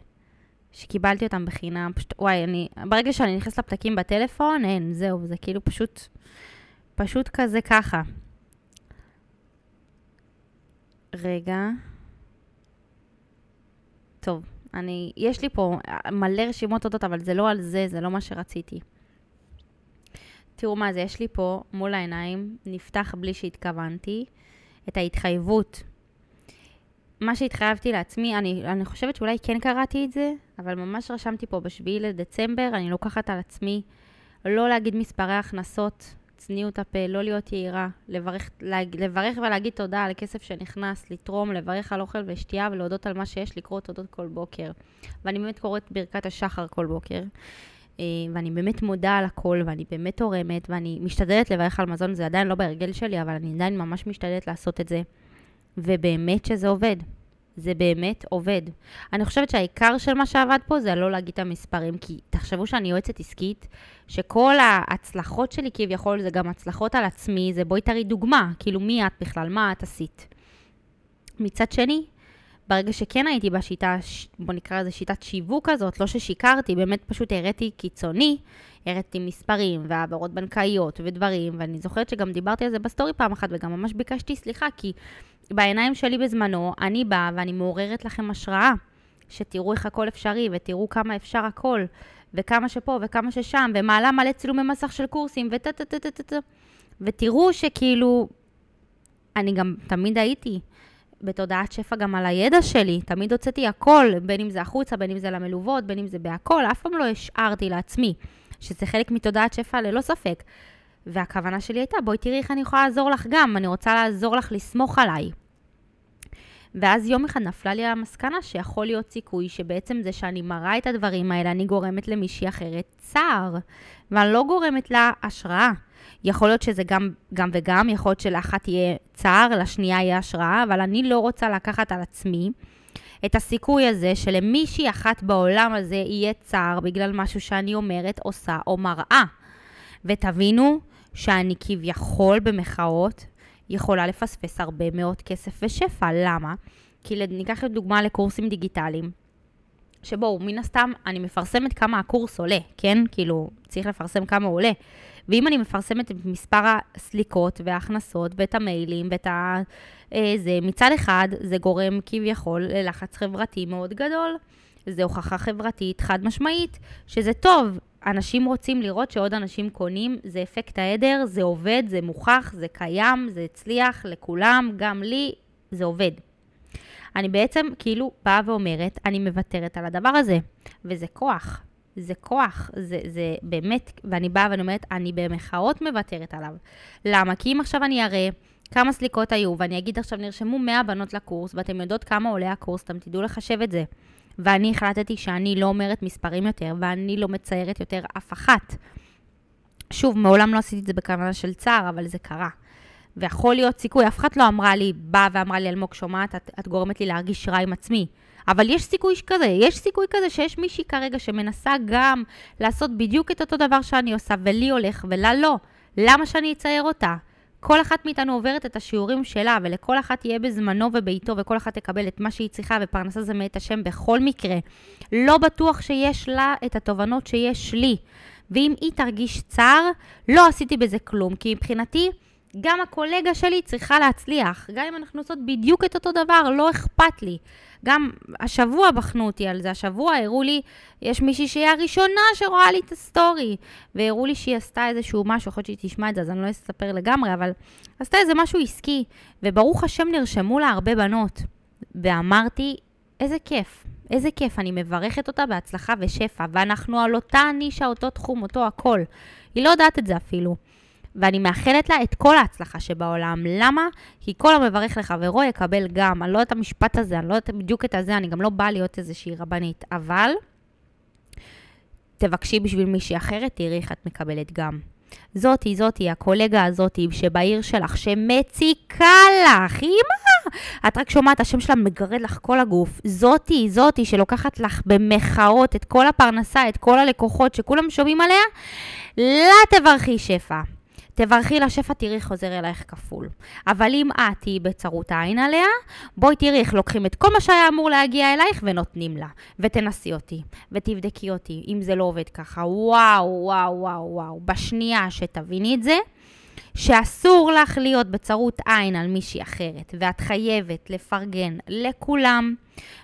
S1: שקיבלתי אותם בחינם. פשוט, וואי, אני, ברגע שאני נכנסת לפתקים בטלפון, אין, זהו, זה כאילו פשוט, פשוט כזה ככה. רגע. טוב, אני, יש לי פה מלא רשימות תודות, אבל זה לא על זה, זה לא מה שרציתי. תראו מה זה, יש לי פה מול העיניים, נפתח בלי שהתכוונתי, את ההתחייבות. מה שהתחייבתי לעצמי, אני, אני חושבת שאולי כן קראתי את זה, אבל ממש רשמתי פה בשביעי לדצמבר, אני לוקחת על עצמי לא להגיד מספרי הכנסות, צניעות הפה, לא להיות יהירה, לברך, לברך ולהגיד תודה על כסף שנכנס, לתרום, לברך על אוכל ושתייה ולהודות על מה שיש, לקרוא תודות כל בוקר. ואני באמת קוראת ברכת השחר כל בוקר. אה, ואני באמת מודה על הכל, ואני באמת תורמת, ואני משתדלת לברך על מזון, זה עדיין לא בהרגל שלי, אבל אני עדיין ממש משתדלת לעשות את זה. ובאמת שזה עובד. זה באמת עובד. אני חושבת שהעיקר של מה שעבד פה זה לא להגיד את המספרים, כי תחשבו שאני יועצת עסקית, שכל ההצלחות שלי כביכול זה גם הצלחות על עצמי, זה בואי תראי דוגמה, כאילו מי את בכלל, מה את עשית. מצד שני, ברגע שכן הייתי בשיטה, בוא נקרא לזה שיטת שיווק כזאת, לא ששיקרתי, באמת פשוט הראיתי קיצוני, הראיתי מספרים והעברות בנקאיות ודברים, ואני זוכרת שגם דיברתי על זה בסטורי פעם אחת, וגם ממש ביקשתי סליחה, כי בעיניים שלי בזמנו, אני באה ואני מעוררת לכם השראה, שתראו איך הכל אפשרי, ותראו כמה אפשר הכל, וכמה שפה וכמה ששם, ומעלה מלא צילומי מסך של קורסים, וטה טה טה טה טה ותראו שכאילו, אני גם תמיד הייתי. בתודעת שפע גם על הידע שלי, תמיד הוצאתי הכל, בין אם זה החוצה, בין אם זה למלוות, בין אם זה בהכל, אף פעם לא השארתי לעצמי, שזה חלק מתודעת שפע ללא ספק. והכוונה שלי הייתה, בואי תראי איך אני יכולה לעזור לך גם, אני רוצה לעזור לך לסמוך עליי. ואז יום אחד נפלה לי המסקנה שיכול להיות סיכוי שבעצם זה שאני מראה את הדברים האלה, אני גורמת למישהי אחרת צער, ואני לא גורמת לה השראה. יכול להיות שזה גם, גם וגם, יכול להיות שלאחת יהיה צער, לשנייה יהיה השראה, אבל אני לא רוצה לקחת על עצמי את הסיכוי הזה שלמישהי אחת בעולם הזה יהיה צער בגלל משהו שאני אומרת, עושה או מראה. ותבינו שאני כביכול, במחאות, יכולה לפספס הרבה מאוד כסף ושפע. למה? כי ניקח לדוגמה לקורסים דיגיטליים. שבואו, מן הסתם, אני מפרסמת כמה הקורס עולה, כן? כאילו, צריך לפרסם כמה הוא עולה. ואם אני מפרסמת את מספר הסליקות וההכנסות ואת המיילים ואת ה... אה, זה, מצד אחד, זה גורם כביכול ללחץ חברתי מאוד גדול. זה הוכחה חברתית חד משמעית, שזה טוב. אנשים רוצים לראות שעוד אנשים קונים, זה אפקט העדר, זה עובד, זה מוכח, זה קיים, זה הצליח לכולם, גם לי, זה עובד. אני בעצם כאילו באה ואומרת, אני מוותרת על הדבר הזה, וזה כוח. זה כוח, זה, זה באמת, ואני באה ואני אומרת, אני במחאות מוותרת עליו. למה? כי אם עכשיו אני אראה כמה סליקות היו, ואני אגיד עכשיו, נרשמו 100 בנות לקורס, ואתם יודעות כמה עולה הקורס, אתם תדעו לחשב את זה. ואני החלטתי שאני לא אומרת מספרים יותר, ואני לא מציירת יותר אף אחת. שוב, מעולם לא עשיתי את זה בכוונה של צער, אבל זה קרה. ויכול להיות סיכוי, אף אחד לא אמרה לי, באה ואמרה לי, אלמוג, שומעת, את, את גורמת לי להרגיש רע עם עצמי. אבל יש סיכוי כזה, יש סיכוי כזה שיש מישהי כרגע שמנסה גם לעשות בדיוק את אותו דבר שאני עושה, ולי הולך ולה לא. למה שאני אצייר אותה? כל אחת מאיתנו עוברת את השיעורים שלה, ולכל אחת יהיה בזמנו ובעיתו, וכל אחת תקבל את מה שהיא צריכה, ופרנסה זה מאת השם בכל מקרה. לא בטוח שיש לה את התובנות שיש לי. ואם היא תרגיש צער, לא עשיתי בזה כלום, כי מבחינתי... גם הקולגה שלי צריכה להצליח. גם אם אנחנו עושות בדיוק את אותו דבר, לא אכפת לי. גם השבוע בחנו אותי על זה, השבוע הראו לי, יש מישהי שהיא הראשונה שרואה לי את הסטורי, והראו לי שהיא עשתה איזשהו משהו, יכול להיות שהיא תשמע את זה, אז אני לא אספר לגמרי, אבל עשתה איזה משהו עסקי, וברוך השם נרשמו לה הרבה בנות. ואמרתי, איזה כיף, איזה כיף, אני מברכת אותה בהצלחה ושפע, ואנחנו על אותה נישה, אותו תחום, אותו הכל. היא לא יודעת את זה אפילו. ואני מאחלת לה את כל ההצלחה שבעולם. למה? כי כל המברך לחברו יקבל גם. אני לא יודעת את המשפט הזה, אני לא יודעת בדיוק את הזה, אני גם לא באה להיות איזושהי רבנית. אבל תבקשי בשביל מישהי אחרת, תראי איך את מקבלת גם. זאתי, זאתי, הקולגה הזאתי שבעיר שלך, שמציקה לך, אמא! את רק שומעת, השם שלה מגרד לך כל הגוף. זאתי, זאתי, שלוקחת לך במחאות את כל הפרנסה, את כל הלקוחות שכולם שומעים עליה, לה תברכי שפע. תברכי לשפע, תראי חוזר אלייך כפול. אבל אם את תהיי בצרות עין עליה, בואי תראי איך לוקחים את כל מה שהיה אמור להגיע אלייך ונותנים לה. ותנסי אותי, ותבדקי אותי, אם זה לא עובד ככה. וואו, וואו, וואו, וואו. בשנייה שתביני את זה, שאסור לך להיות בצרות עין על מישהי אחרת, ואת חייבת לפרגן לכולם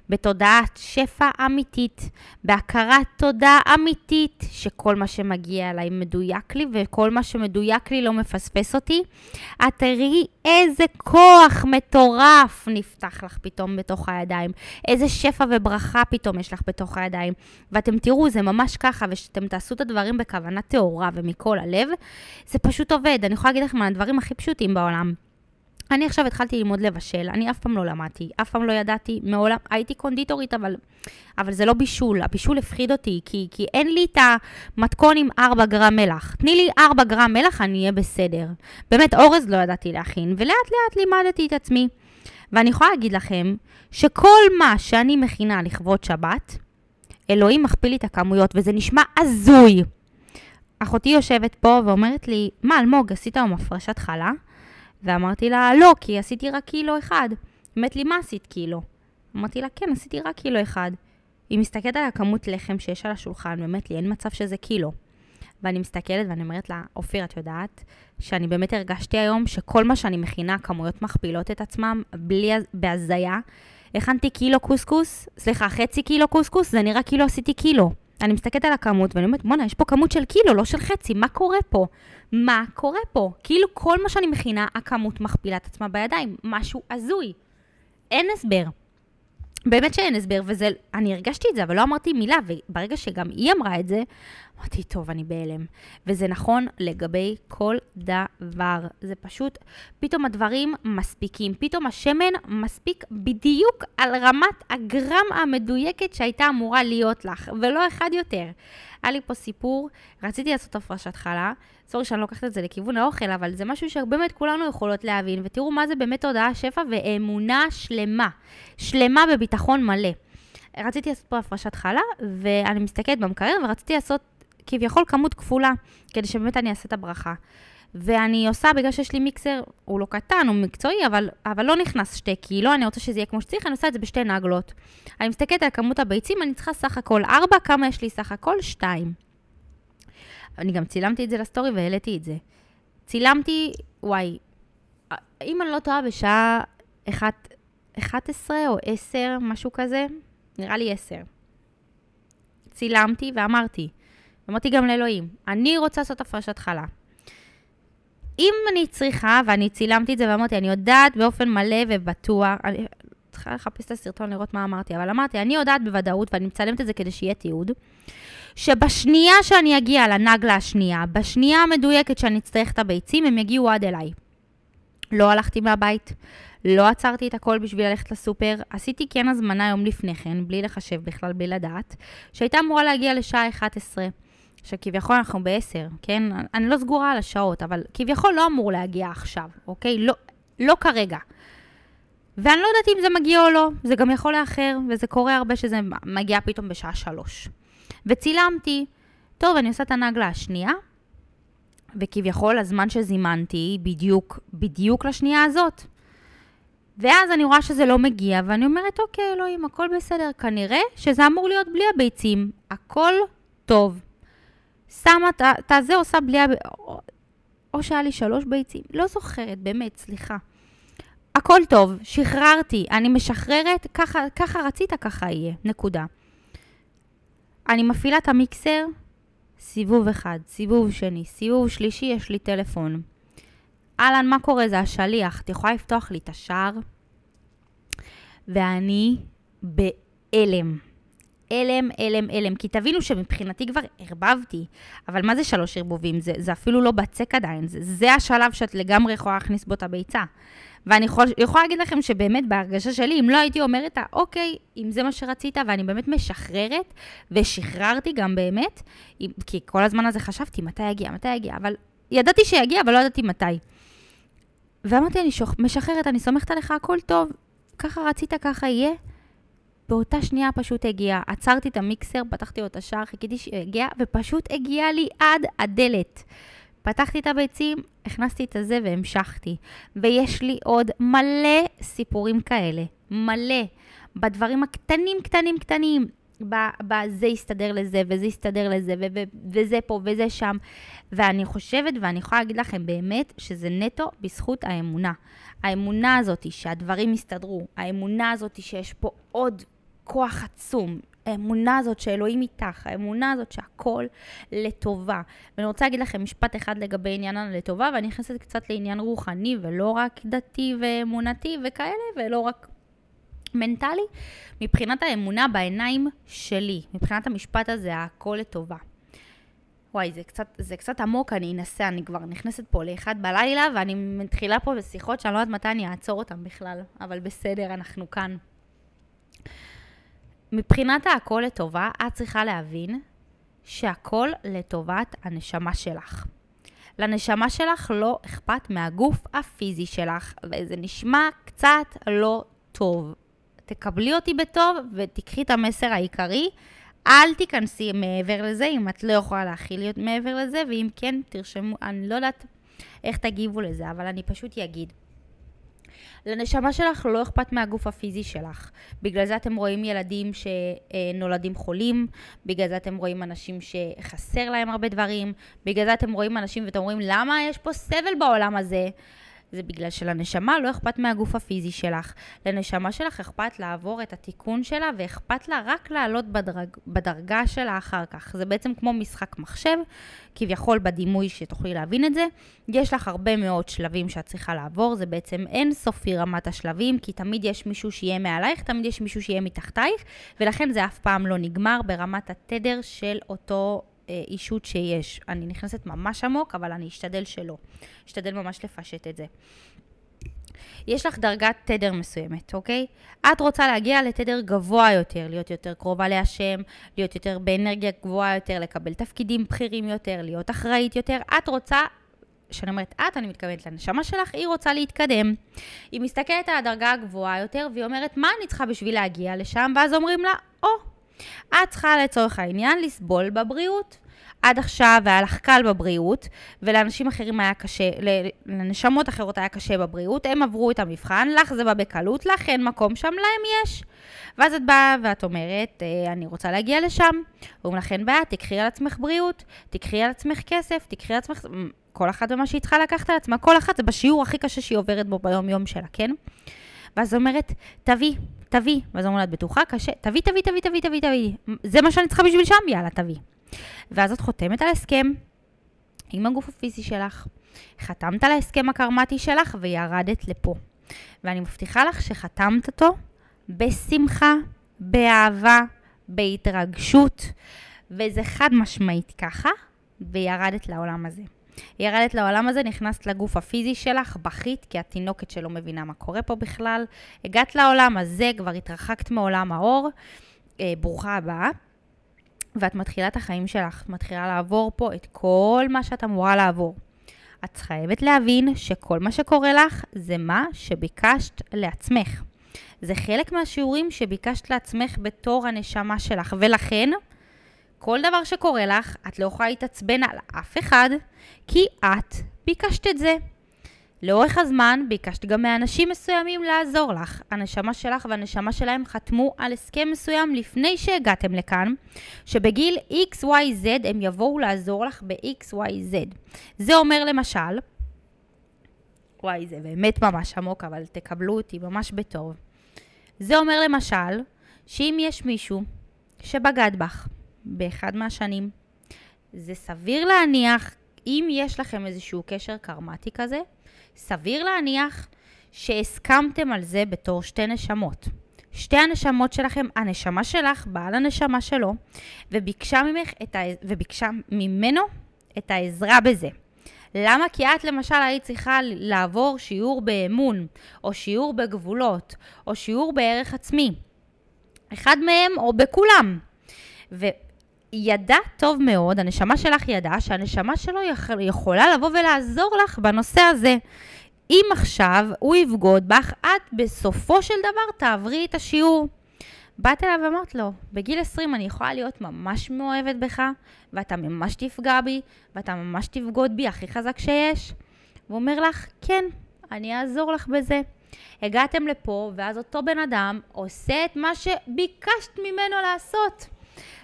S1: בתודעת שפע אמיתית, בהכרת תודה אמיתית, שכל מה שמגיע אליי מדויק לי, וכל מה שמדויק לי לא מפספס אותי. את תראי איזה כוח מטורף נפתח לך פתאום בתוך הידיים, איזה שפע וברכה פתאום יש לך בתוך הידיים. ואתם תראו, זה ממש ככה, ושאתם תעשו את הדברים בכוונה טהורה ומכל הלב, זה פשוט עובד. אני יכולה להגיד לכם על הדברים הכי פשוטים בעולם. אני עכשיו התחלתי ללמוד לבשל, אני אף פעם לא למדתי, אף פעם לא ידעתי, מעולם, הייתי קונדיטורית, אבל, אבל זה לא בישול, הבישול הפחיד אותי, כי, כי אין לי את המתכון עם 4 גרם מלח. תני לי 4 גרם מלח, אני אהיה בסדר. באמת, אורז לא ידעתי להכין, ולאט לאט לימדתי את עצמי. ואני יכולה להגיד לכם, שכל מה שאני מכינה לכבוד שבת, אלוהים מכפיל לי את הכמויות, וזה נשמע הזוי. אחותי יושבת פה ואומרת לי, מה, אלמוג, עשית היום הפרשת חלה? ואמרתי לה, לא, כי עשיתי רק קילו אחד. באמת לי, מה עשית קילו? אמרתי לה, כן, עשיתי רק קילו אחד. היא מסתכלת על הכמות לחם שיש על השולחן, באמת לי, אין מצב שזה קילו. ואני מסתכלת ואני אומרת לה, אופיר, את יודעת שאני באמת הרגשתי היום שכל מה שאני מכינה, כמויות מכפילות את עצמם, בלי, בהזיה. הכנתי קילו קוסקוס, סליחה, חצי קילו קוסקוס, זה נראה כאילו עשיתי קילו. אני מסתכלת על הכמות ואני אומרת, בואנה, יש פה כמות של קילו, לא של חצי, מה קורה פה? מה קורה פה? כאילו כל מה שאני מכינה, הכמות מכפילה את עצמה בידיים. משהו הזוי. אין הסבר. באמת שאין הסבר, וזה, אני הרגשתי את זה, אבל לא אמרתי מילה, וברגע שגם היא אמרה את זה, אמרתי, טוב, אני בהלם. וזה נכון לגבי כל דבר. זה פשוט, פתאום הדברים מספיקים. פתאום השמן מספיק בדיוק על רמת הגרם המדויקת שהייתה אמורה להיות לך, ולא אחד יותר. היה לי פה סיפור, רציתי לעשות הפרשת חלה, סורי שאני לוקחת את זה לכיוון האוכל, אבל זה משהו שבאמת כולנו יכולות להבין, ותראו מה זה באמת תודעה שפע ואמונה שלמה. שלמה בביטחון מלא. רציתי לעשות פה הפרשת חלה, ואני מסתכלת במקרר, ורציתי לעשות כביכול כמות כפולה, כדי שבאמת אני אעשה את הברכה. ואני עושה, בגלל שיש לי מיקסר, הוא לא קטן, הוא מקצועי, אבל, אבל לא נכנס שתי קילו, אני רוצה שזה יהיה כמו שצריך, אני עושה את זה בשתי נגלות. אני מסתכלת על כמות הביצים, אני צריכה סך הכל 4, כמה יש לי סך הכל? 2. אני גם צילמתי את זה לסטורי והעליתי את זה. צילמתי, וואי, אם אני לא טועה, בשעה 1, 11 או 10, משהו כזה, נראה לי 10. צילמתי ואמרתי, אמרתי גם לאלוהים, אני רוצה לעשות הפרשת חלה. אם אני צריכה, ואני צילמתי את זה ואמרתי, אני יודעת באופן מלא ובטוח, אני צריכה לחפש את הסרטון לראות מה אמרתי, אבל אמרתי, אני יודעת בוודאות, ואני מצלמת את זה כדי שיהיה תיעוד, שבשנייה שאני אגיע לנגלה השנייה, בשנייה המדויקת שאני אצטרך את הביצים, הם יגיעו עד אליי. לא הלכתי מהבית, לא עצרתי את הכל בשביל ללכת לסופר, עשיתי כן הזמנה יום לפני כן, בלי לחשב בכלל, בלי לדעת, שהייתה אמורה להגיע לשעה 11. שכביכול אנחנו ב-10, כן? אני לא סגורה על השעות, אבל כביכול לא אמור להגיע עכשיו, אוקיי? לא, לא כרגע. ואני לא יודעת אם זה מגיע או לא, זה גם יכול לאחר, וזה קורה הרבה שזה מגיע פתאום בשעה 3. וצילמתי, טוב, אני עושה את הנגלה השנייה, וכביכול הזמן שזימנתי בדיוק, בדיוק לשנייה הזאת. ואז אני רואה שזה לא מגיע, ואני אומרת, אוקיי, אלוהים, הכל בסדר. כנראה שזה אמור להיות בלי הביצים. הכל טוב. שמה את הזה, עושה בלי... הב... או שהיה לי שלוש ביצים, לא זוכרת, באמת, סליחה. הכל טוב, שחררתי, אני משחררת, ככה, ככה רצית, ככה יהיה, נקודה. אני מפעילה את המיקסר, סיבוב אחד, סיבוב שני, סיבוב שלישי, יש לי טלפון. אהלן, מה קורה? זה השליח. את יכולה לפתוח לי את השער? ואני בהלם. הלם, הלם, הלם. כי תבינו שמבחינתי כבר ערבבתי, אבל מה זה שלוש ערבובים? זה, זה אפילו לא בצק עדיין, זה, זה השלב שאת לגמרי יכולה להכניס בו את הביצה. ואני יכול, יכולה להגיד לכם שבאמת בהרגשה שלי, אם לא הייתי אומרת, אוקיי, אם זה מה שרצית, ואני באמת משחררת, ושחררתי גם באמת, כי כל הזמן הזה חשבתי, מתי יגיע, מתי יגיע, אבל ידעתי שיגיע, אבל לא ידעתי מתי. ואמרתי, אני שוח, משחררת, אני סומכת עליך, הכל טוב, ככה רצית, ככה יהיה. באותה שנייה פשוט הגיע. עצרתי את המיקסר, פתחתי לו את השער, חיכיתי שיגיע, ופשוט הגיע לי עד הדלת. פתחתי את הביצים, הכנסתי את הזה והמשכתי. ויש לי עוד מלא סיפורים כאלה, מלא, בדברים הקטנים, קטנים, קטנים. בזה יסתדר לזה, וזה יסתדר לזה, וזה פה וזה שם. ואני חושבת, ואני יכולה להגיד לכם באמת, שזה נטו בזכות האמונה. האמונה הזאת שהדברים יסתדרו, האמונה הזאת שיש פה עוד כוח עצום, האמונה הזאת שאלוהים איתך, האמונה הזאת שהכל לטובה. ואני רוצה להגיד לכם משפט אחד לגבי עניין הלטובה, ואני נכנסת קצת לעניין רוחני, ולא רק דתי ואמונתי וכאלה, ולא רק מנטלי. מבחינת האמונה בעיניים שלי, מבחינת המשפט הזה, הכל לטובה. וואי, זה קצת, זה קצת עמוק, אני אנסה, אני כבר נכנסת פה לאחד בלילה, ואני מתחילה פה בשיחות שאני לא יודעת מתי אני אעצור אותן בכלל, אבל בסדר, אנחנו כאן. מבחינת הכל לטובה, את צריכה להבין שהכל לטובת הנשמה שלך. לנשמה שלך לא אכפת מהגוף הפיזי שלך, וזה נשמע קצת לא טוב. תקבלי אותי בטוב ותקחי את המסר העיקרי. אל תיכנסי מעבר לזה, אם את לא יכולה להכיל להיות מעבר לזה, ואם כן, תרשמו, אני לא יודעת איך תגיבו לזה, אבל אני פשוט אגיד. לנשמה שלך לא אכפת מהגוף הפיזי שלך. בגלל זה אתם רואים ילדים שנולדים חולים, בגלל זה אתם רואים אנשים שחסר להם הרבה דברים, בגלל זה אתם רואים אנשים ואתם אומרים, למה יש פה סבל בעולם הזה? זה בגלל שלנשמה לא אכפת מהגוף הפיזי שלך. לנשמה שלך אכפת לעבור את התיקון שלה ואכפת לה רק לעלות בדרג, בדרגה שלה אחר כך. זה בעצם כמו משחק מחשב, כביכול בדימוי שתוכלי להבין את זה. יש לך הרבה מאוד שלבים שאת צריכה לעבור, זה בעצם אין סופי רמת השלבים, כי תמיד יש מישהו שיהיה מעלייך, תמיד יש מישהו שיהיה מתחתייך, ולכן זה אף פעם לא נגמר ברמת התדר של אותו אישות שיש. אני נכנסת ממש עמוק, אבל אני אשתדל שלא. אשתדל ממש לפשט את זה. יש לך דרגת תדר מסוימת, אוקיי? את רוצה להגיע לתדר גבוה יותר, להיות יותר קרובה להשם, להיות יותר באנרגיה גבוהה יותר, לקבל תפקידים בכירים יותר, להיות אחראית יותר. את רוצה, כשאני אומרת את, אני מתכוונת לנשמה שלך, היא רוצה להתקדם. היא מסתכלת על הדרגה הגבוהה יותר, והיא אומרת, מה אני צריכה בשביל להגיע לשם? ואז אומרים לה, או, oh, את צריכה לצורך העניין לסבול בבריאות. עד עכשיו היה לך קל בבריאות, ולאנשים אחרים היה קשה, לנשמות אחרות היה קשה בבריאות, הם עברו את המבחן, לך זה בא בקלות, לך אין מקום שם, להם יש. ואז את באה ואת אומרת, אה, אני רוצה להגיע לשם. אומרים לך, אין בעיה, תקחי על עצמך בריאות, תקחי על עצמך כסף, תקחי על עצמך... כל אחת במה שהיא צריכה לקחת על עצמה, כל אחת זה בשיעור הכי קשה שהיא עוברת בו ביום-יום שלה, כן? ואז אומרת, תביא, תביא. ואז אומרת, את בטוחה? קשה? תביא, תביא, תביא, תביא, תביא, תביא. זה מה שאני צריכה בשביל שם? יאללה, תביא. ואז את חותמת על הסכם עם הגוף הפיזי שלך, חתמת על ההסכם הקרמטי שלך וירדת לפה. ואני מבטיחה לך שחתמת אותו בשמחה, באהבה, בהתרגשות, וזה חד משמעית ככה, וירדת לעולם הזה. ירדת לעולם הזה, נכנסת לגוף הפיזי שלך, בכית, כי התינוקת שלא מבינה מה קורה פה בכלל. הגעת לעולם הזה, כבר התרחקת מעולם האור. אה, ברוכה הבאה. ואת מתחילה את החיים שלך, מתחילה לעבור פה את כל מה שאת אמורה לעבור. את חייבת להבין שכל מה שקורה לך זה מה שביקשת לעצמך. זה חלק מהשיעורים שביקשת לעצמך בתור הנשמה שלך, ולכן כל דבר שקורה לך, את לא יכולה להתעצבן על אף אחד, כי את ביקשת את זה. לאורך הזמן ביקשת גם מאנשים מסוימים לעזור לך. הנשמה שלך והנשמה שלהם חתמו על הסכם מסוים לפני שהגעתם לכאן, שבגיל XYZ הם יבואו לעזור לך ב-XYZ. זה אומר למשל, וואי, זה באמת ממש עמוק, אבל תקבלו אותי ממש בטוב. זה אומר למשל, שאם יש מישהו שבגד בך באחד מהשנים, זה סביר להניח, אם יש לכם איזשהו קשר קרמטי כזה, סביר להניח שהסכמתם על זה בתור שתי נשמות. שתי הנשמות שלכם, הנשמה שלך באה לנשמה שלו, וביקשה, ממך את ה... וביקשה ממנו את העזרה בזה. למה? כי את למשל היית צריכה לעבור שיעור באמון, או שיעור בגבולות, או שיעור בערך עצמי. אחד מהם או בכולם. וידע טוב מאוד, הנשמה שלך ידעה שהנשמה שלו יכולה לבוא ולעזור לך בנושא הזה. אם עכשיו הוא יבגוד בך, את בסופו של דבר תעברי את השיעור. באת אליו ואמרת לו, בגיל 20 אני יכולה להיות ממש מאוהבת בך, ואתה ממש תפגע בי, ואתה ממש תבגוד בי הכי חזק שיש? והוא אומר לך, כן, אני אעזור לך בזה. הגעתם לפה, ואז אותו בן אדם עושה את מה שביקשת ממנו לעשות.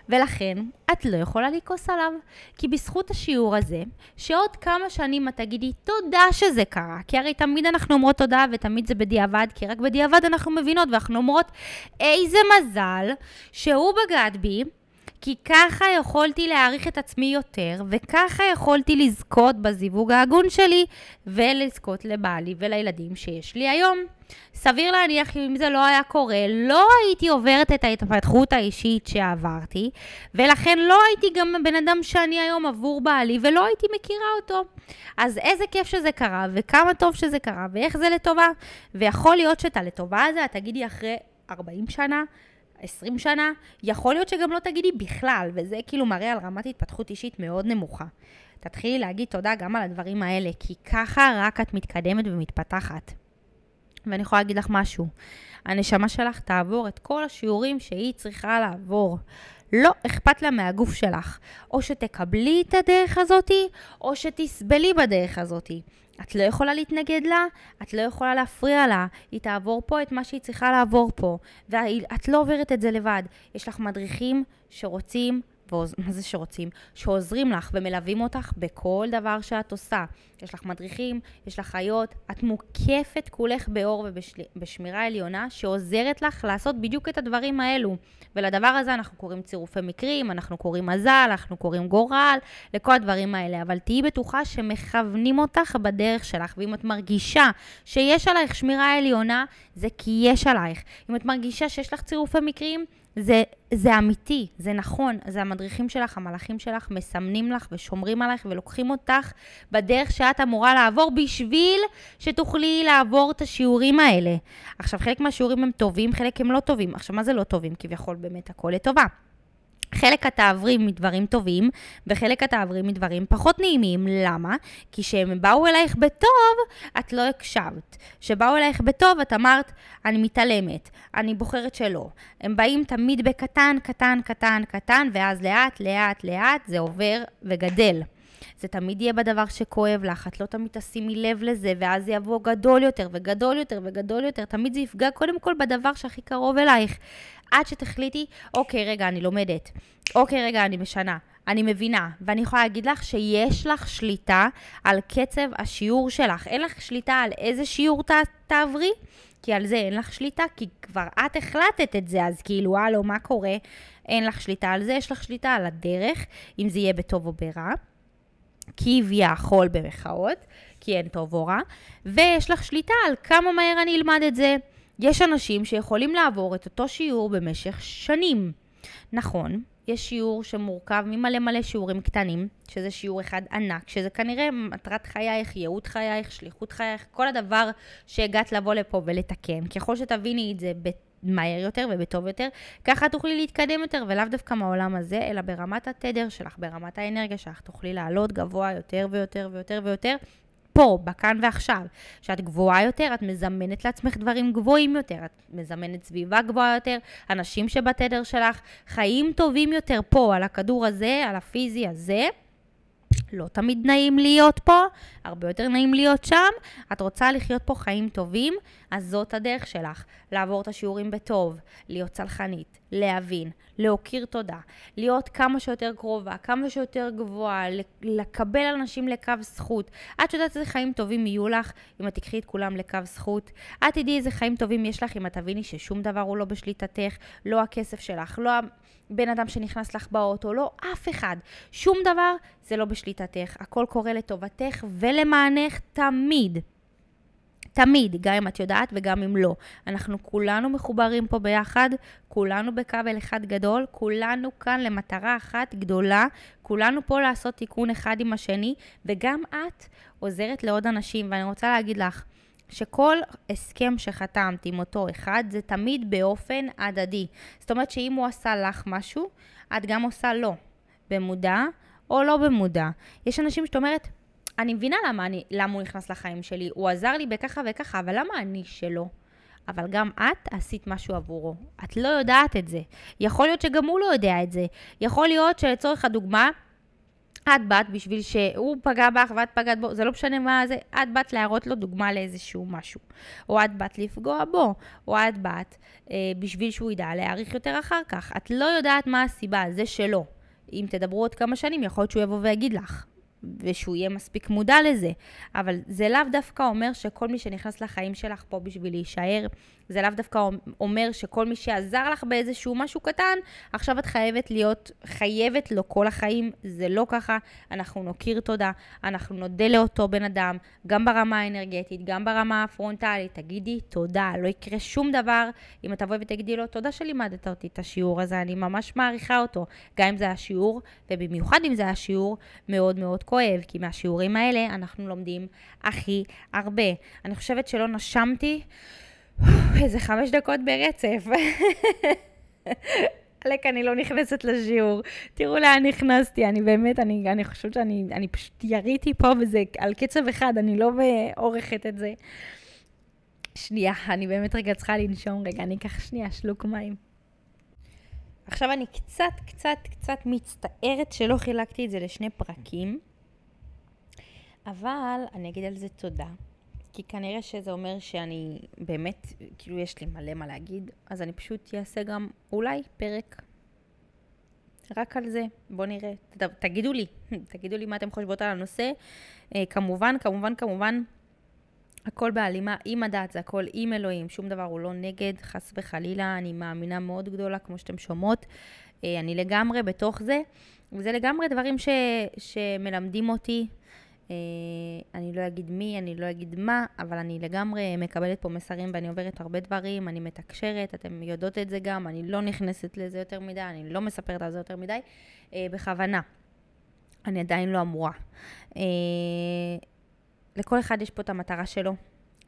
S1: ולכן את לא יכולה לכעוס עליו. כי בזכות השיעור הזה, שעוד כמה שנים את תגידי תודה שזה קרה, כי הרי תמיד אנחנו אומרות תודה ותמיד זה בדיעבד, כי רק בדיעבד אנחנו מבינות ואנחנו אומרות איזה מזל שהוא בגד בי. כי ככה יכולתי להעריך את עצמי יותר, וככה יכולתי לזכות בזיווג ההגון שלי, ולזכות לבעלי ולילדים שיש לי היום. סביר להניח אם זה לא היה קורה, לא הייתי עוברת את ההתפתחות האישית שעברתי, ולכן לא הייתי גם הבן אדם שאני היום עבור בעלי, ולא הייתי מכירה אותו. אז איזה כיף שזה קרה, וכמה טוב שזה קרה, ואיך זה לטובה. ויכול להיות שאת הלטובה הזה תגידי אחרי 40 שנה, 20 שנה, יכול להיות שגם לא תגידי בכלל, וזה כאילו מראה על רמת התפתחות אישית מאוד נמוכה. תתחילי להגיד תודה גם על הדברים האלה, כי ככה רק את מתקדמת ומתפתחת. ואני יכולה להגיד לך משהו, הנשמה שלך תעבור את כל השיעורים שהיא צריכה לעבור. לא אכפת לה מהגוף שלך. או שתקבלי את הדרך הזאתי, או שתסבלי בדרך הזאתי. את לא יכולה להתנגד לה, את לא יכולה להפריע לה, היא תעבור פה את מה שהיא צריכה לעבור פה, ואת לא עוברת את זה לבד. יש לך מדריכים שרוצים מה זה שרוצים? שעוזרים לך ומלווים אותך בכל דבר שאת עושה. יש לך מדריכים, יש לך חיות, את מוקפת כולך באור ובשמירה עליונה שעוזרת לך לעשות בדיוק את הדברים האלו. ולדבר הזה אנחנו קוראים צירופי מקרים, אנחנו קוראים מזל, אנחנו קוראים גורל, לכל הדברים האלה. אבל תהיי בטוחה שמכוונים אותך בדרך שלך, ואם את מרגישה שיש עלייך שמירה עליונה, זה כי יש עלייך. אם את מרגישה שיש לך צירופי מקרים, זה, זה אמיתי, זה נכון, זה המדריכים שלך, המלאכים שלך, מסמנים לך ושומרים עלייך ולוקחים אותך בדרך שאת אמורה לעבור בשביל שתוכלי לעבור את השיעורים האלה. עכשיו, חלק מהשיעורים הם טובים, חלק הם לא טובים. עכשיו, מה זה לא טובים? כביכול באמת הכל לטובה. חלק את תעברי מדברים טובים, וחלק את תעברי מדברים פחות נעימים. למה? כי כשהם באו אלייך בטוב, את לא הקשבת. כשבאו אלייך בטוב, את אמרת, אני מתעלמת, אני בוחרת שלא. הם באים תמיד בקטן, קטן, קטן, קטן, ואז לאט, לאט, לאט זה עובר וגדל. זה תמיד יהיה בדבר שכואב לך, את לא תמיד תשימי לב לזה, ואז זה יבוא גדול יותר וגדול יותר וגדול יותר, תמיד זה יפגע קודם כל בדבר שהכי קרוב אלייך. עד שתחליטי, אוקיי, רגע, אני לומדת. אוקיי, רגע, אני משנה. אני מבינה, ואני יכולה להגיד לך שיש לך שליטה על קצב השיעור שלך. אין לך שליטה על איזה שיעור ת, תעברי, כי על זה אין לך שליטה, כי כבר את החלטת את זה, אז כאילו, הלו, מה קורה? אין לך שליטה על זה, יש לך שליטה על הדרך, אם זה יהיה בטוב או ברע. כביכול במחאות, כי אין טוב או רע, ויש לך שליטה על כמה מהר אני אלמד את זה. יש אנשים שיכולים לעבור את אותו שיעור במשך שנים. נכון, יש שיעור שמורכב ממלא מלא שיעורים קטנים, שזה שיעור אחד ענק, שזה כנראה מטרת חייך, ייעוד חייך, שליחות חייך, כל הדבר שהגעת לבוא לפה ולתקן. ככל שתביני את זה מהר יותר ובטוב יותר, ככה תוכלי להתקדם יותר, ולאו דווקא מהעולם הזה, אלא ברמת התדר שלך, ברמת האנרגיה שלך, תוכלי לעלות גבוה יותר ויותר ויותר ויותר. פה, בכאן ועכשיו. כשאת גבוהה יותר, את מזמנת לעצמך דברים גבוהים יותר, את מזמנת סביבה גבוהה יותר, אנשים שבתדר שלך, חיים טובים יותר פה, על הכדור הזה, על הפיזי הזה. לא תמיד נעים להיות פה, הרבה יותר נעים להיות שם. את רוצה לחיות פה חיים טובים, אז זאת הדרך שלך. לעבור את השיעורים בטוב, להיות צלחנית, להבין, להכיר תודה, להיות כמה שיותר קרובה, כמה שיותר גבוהה, לקבל אנשים לקו זכות. את יודעת איזה חיים טובים יהיו לך אם את תקחי את כולם לקו זכות. את תדעי איזה חיים טובים יש לך אם את תביני ששום דבר הוא לא בשליטתך, לא הכסף שלך, לא הבן אדם שנכנס לך באוטו, לא אף אחד. שום דבר זה לא בשליטתך. הכל קורה לטובתך ולמענך תמיד. תמיד, גם אם את יודעת וגם אם לא. אנחנו כולנו מחוברים פה ביחד, כולנו בכבל אחד גדול, כולנו כאן למטרה אחת גדולה, כולנו פה לעשות תיקון אחד עם השני, וגם את עוזרת לעוד אנשים. ואני רוצה להגיד לך, שכל הסכם שחתמת עם אותו אחד זה תמיד באופן הדדי. זאת אומרת שאם הוא עשה לך משהו, את גם עושה לו, במודע או לא במודע. יש אנשים שאת אומרת, אני מבינה למה, אני, למה הוא נכנס לחיים שלי, הוא עזר לי בככה וככה, אבל למה אני שלו? אבל גם את עשית משהו עבורו. את לא יודעת את זה. יכול להיות שגם הוא לא יודע את זה. יכול להיות שלצורך הדוגמה, את באת בשביל שהוא פגע בך ואת פגעת בו, זה לא משנה מה זה, את באת להראות לו דוגמה לאיזשהו משהו. או את באת לפגוע בו, או את באת אה, בשביל שהוא ידע להעריך יותר אחר כך. את לא יודעת מה הסיבה, זה שלו. אם תדברו עוד כמה שנים, יכול להיות שהוא יבוא ויגיד לך. ושהוא יהיה מספיק מודע לזה. אבל זה לאו דווקא אומר שכל מי שנכנס לחיים שלך פה בשביל להישאר, זה לאו דווקא אומר שכל מי שעזר לך באיזשהו משהו קטן, עכשיו את חייבת להיות, חייבת לו כל החיים. זה לא ככה. אנחנו נוקיר תודה, אנחנו נודה לאותו בן אדם, גם ברמה האנרגטית, גם ברמה הפרונטלית. תגידי תודה, לא יקרה שום דבר אם תבואי ותגידי לו, תודה שלימדת אותי את השיעור הזה, אני ממש מעריכה אותו. גם אם זה היה שיעור, ובמיוחד אם זה היה שיעור מאוד מאוד כואב, כי מהשיעורים האלה אנחנו לומדים הכי הרבה. אני חושבת שלא נשמתי. איזה חמש דקות ברצף. עלק, אני לא נכנסת לשיעור. תראו לאן נכנסתי, אני באמת, אני, אני חושבת שאני אני פשוט יריתי פה וזה על קצב אחד, אני לא עורכת את זה. שנייה, אני באמת רגע צריכה לנשום רגע, אני אקח שנייה שלוק מים. עכשיו אני קצת, קצת, קצת מצטערת שלא חילקתי את זה לשני פרקים, אבל אני אגיד על זה תודה. כי כנראה שזה אומר שאני באמת, כאילו יש לי מלא מה להגיד, אז אני פשוט אעשה גם אולי פרק רק על זה. בואו נראה. ת, תגידו לי, תגידו לי מה אתם חושבות על הנושא. אה, כמובן, כמובן, כמובן, הכל בהלימה עם הדת, זה הכל עם אלוהים, שום דבר הוא לא נגד, חס וחלילה, אני מאמינה מאוד גדולה, כמו שאתם שומעות. אה, אני לגמרי בתוך זה, וזה לגמרי דברים ש, שמלמדים אותי אני לא אגיד מי, אני לא אגיד מה, אבל אני לגמרי מקבלת פה מסרים ואני עוברת הרבה דברים, אני מתקשרת, אתן יודעות את זה גם, אני לא נכנסת לזה יותר מדי, אני לא מספרת על זה יותר מדי, אה, בכוונה. אני עדיין לא אמורה. אה, לכל אחד יש פה את המטרה שלו.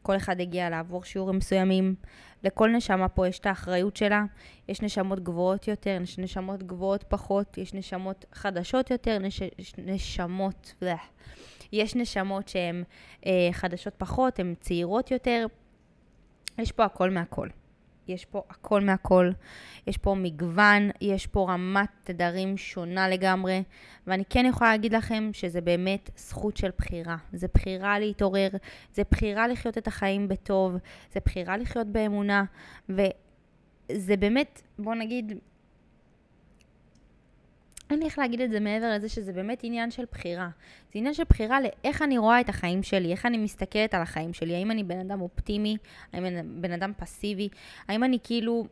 S1: כל אחד הגיע לעבור שיעורים מסוימים. לכל נשמה פה יש את האחריות שלה. יש נשמות גבוהות יותר, יש נשמות גבוהות פחות, יש נשמות חדשות יותר, נש... נשמות... יש נשמות שהן אה, חדשות פחות, הן צעירות יותר. יש פה הכל מהכל. יש פה הכל מהכל, יש פה מגוון, יש פה רמת תדרים שונה לגמרי, ואני כן יכולה להגיד לכם שזה באמת זכות של בחירה. זה בחירה להתעורר, זה בחירה לחיות את החיים בטוב, זה בחירה לחיות באמונה, וזה באמת, בוא נגיד, אין לי איך להגיד את זה מעבר לזה שזה באמת עניין של בחירה. זה עניין של בחירה לאיך אני רואה את החיים שלי, איך אני מסתכלת על החיים שלי, האם אני בן אדם אופטימי, האם אני בן אדם פסיבי, האם אני כאילו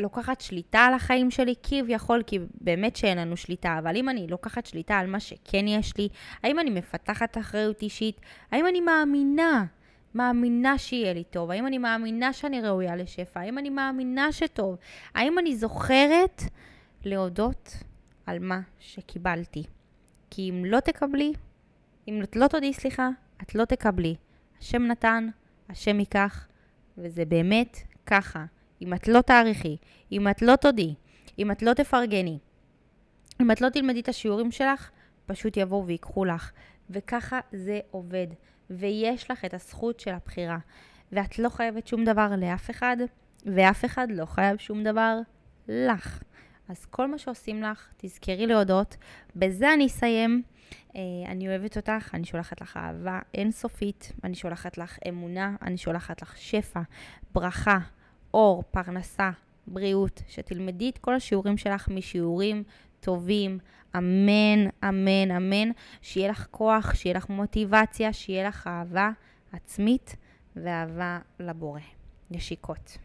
S1: לוקחת שליטה על החיים שלי, כביכול, כי באמת שאין לנו שליטה, אבל אם אני לוקחת שליטה על מה שכן יש לי, האם אני מפתחת אחריות אישית, האם אני מאמינה מאמינה שיהיה לי טוב? האם אני מאמינה שאני ראויה לשפע? האם אני מאמינה שטוב? האם אני זוכרת להודות על מה שקיבלתי. כי אם לא תקבלי, אם את לא תודי סליחה, את לא תקבלי. השם נתן, השם ייקח, וזה באמת ככה. אם את לא תעריכי, אם את לא תודי, אם את לא תפרגני, אם את לא תלמדי את השיעורים שלך, פשוט יבואו ויקחו לך. וככה זה עובד. ויש לך את הזכות של הבחירה. ואת לא חייבת שום דבר לאף אחד, ואף אחד לא חייב שום דבר לך. אז כל מה שעושים לך, תזכרי להודות. בזה אני אסיים. Uh, אני אוהבת אותך, אני שולחת לך אהבה אינסופית, אני שולחת לך אמונה, אני שולחת לך שפע, ברכה, אור, פרנסה, בריאות, שתלמדי את כל השיעורים שלך משיעורים טובים, אמן, אמן, אמן, שיהיה לך כוח, שיהיה לך מוטיבציה, שיהיה לך אהבה עצמית ואהבה לבורא. נשיקות.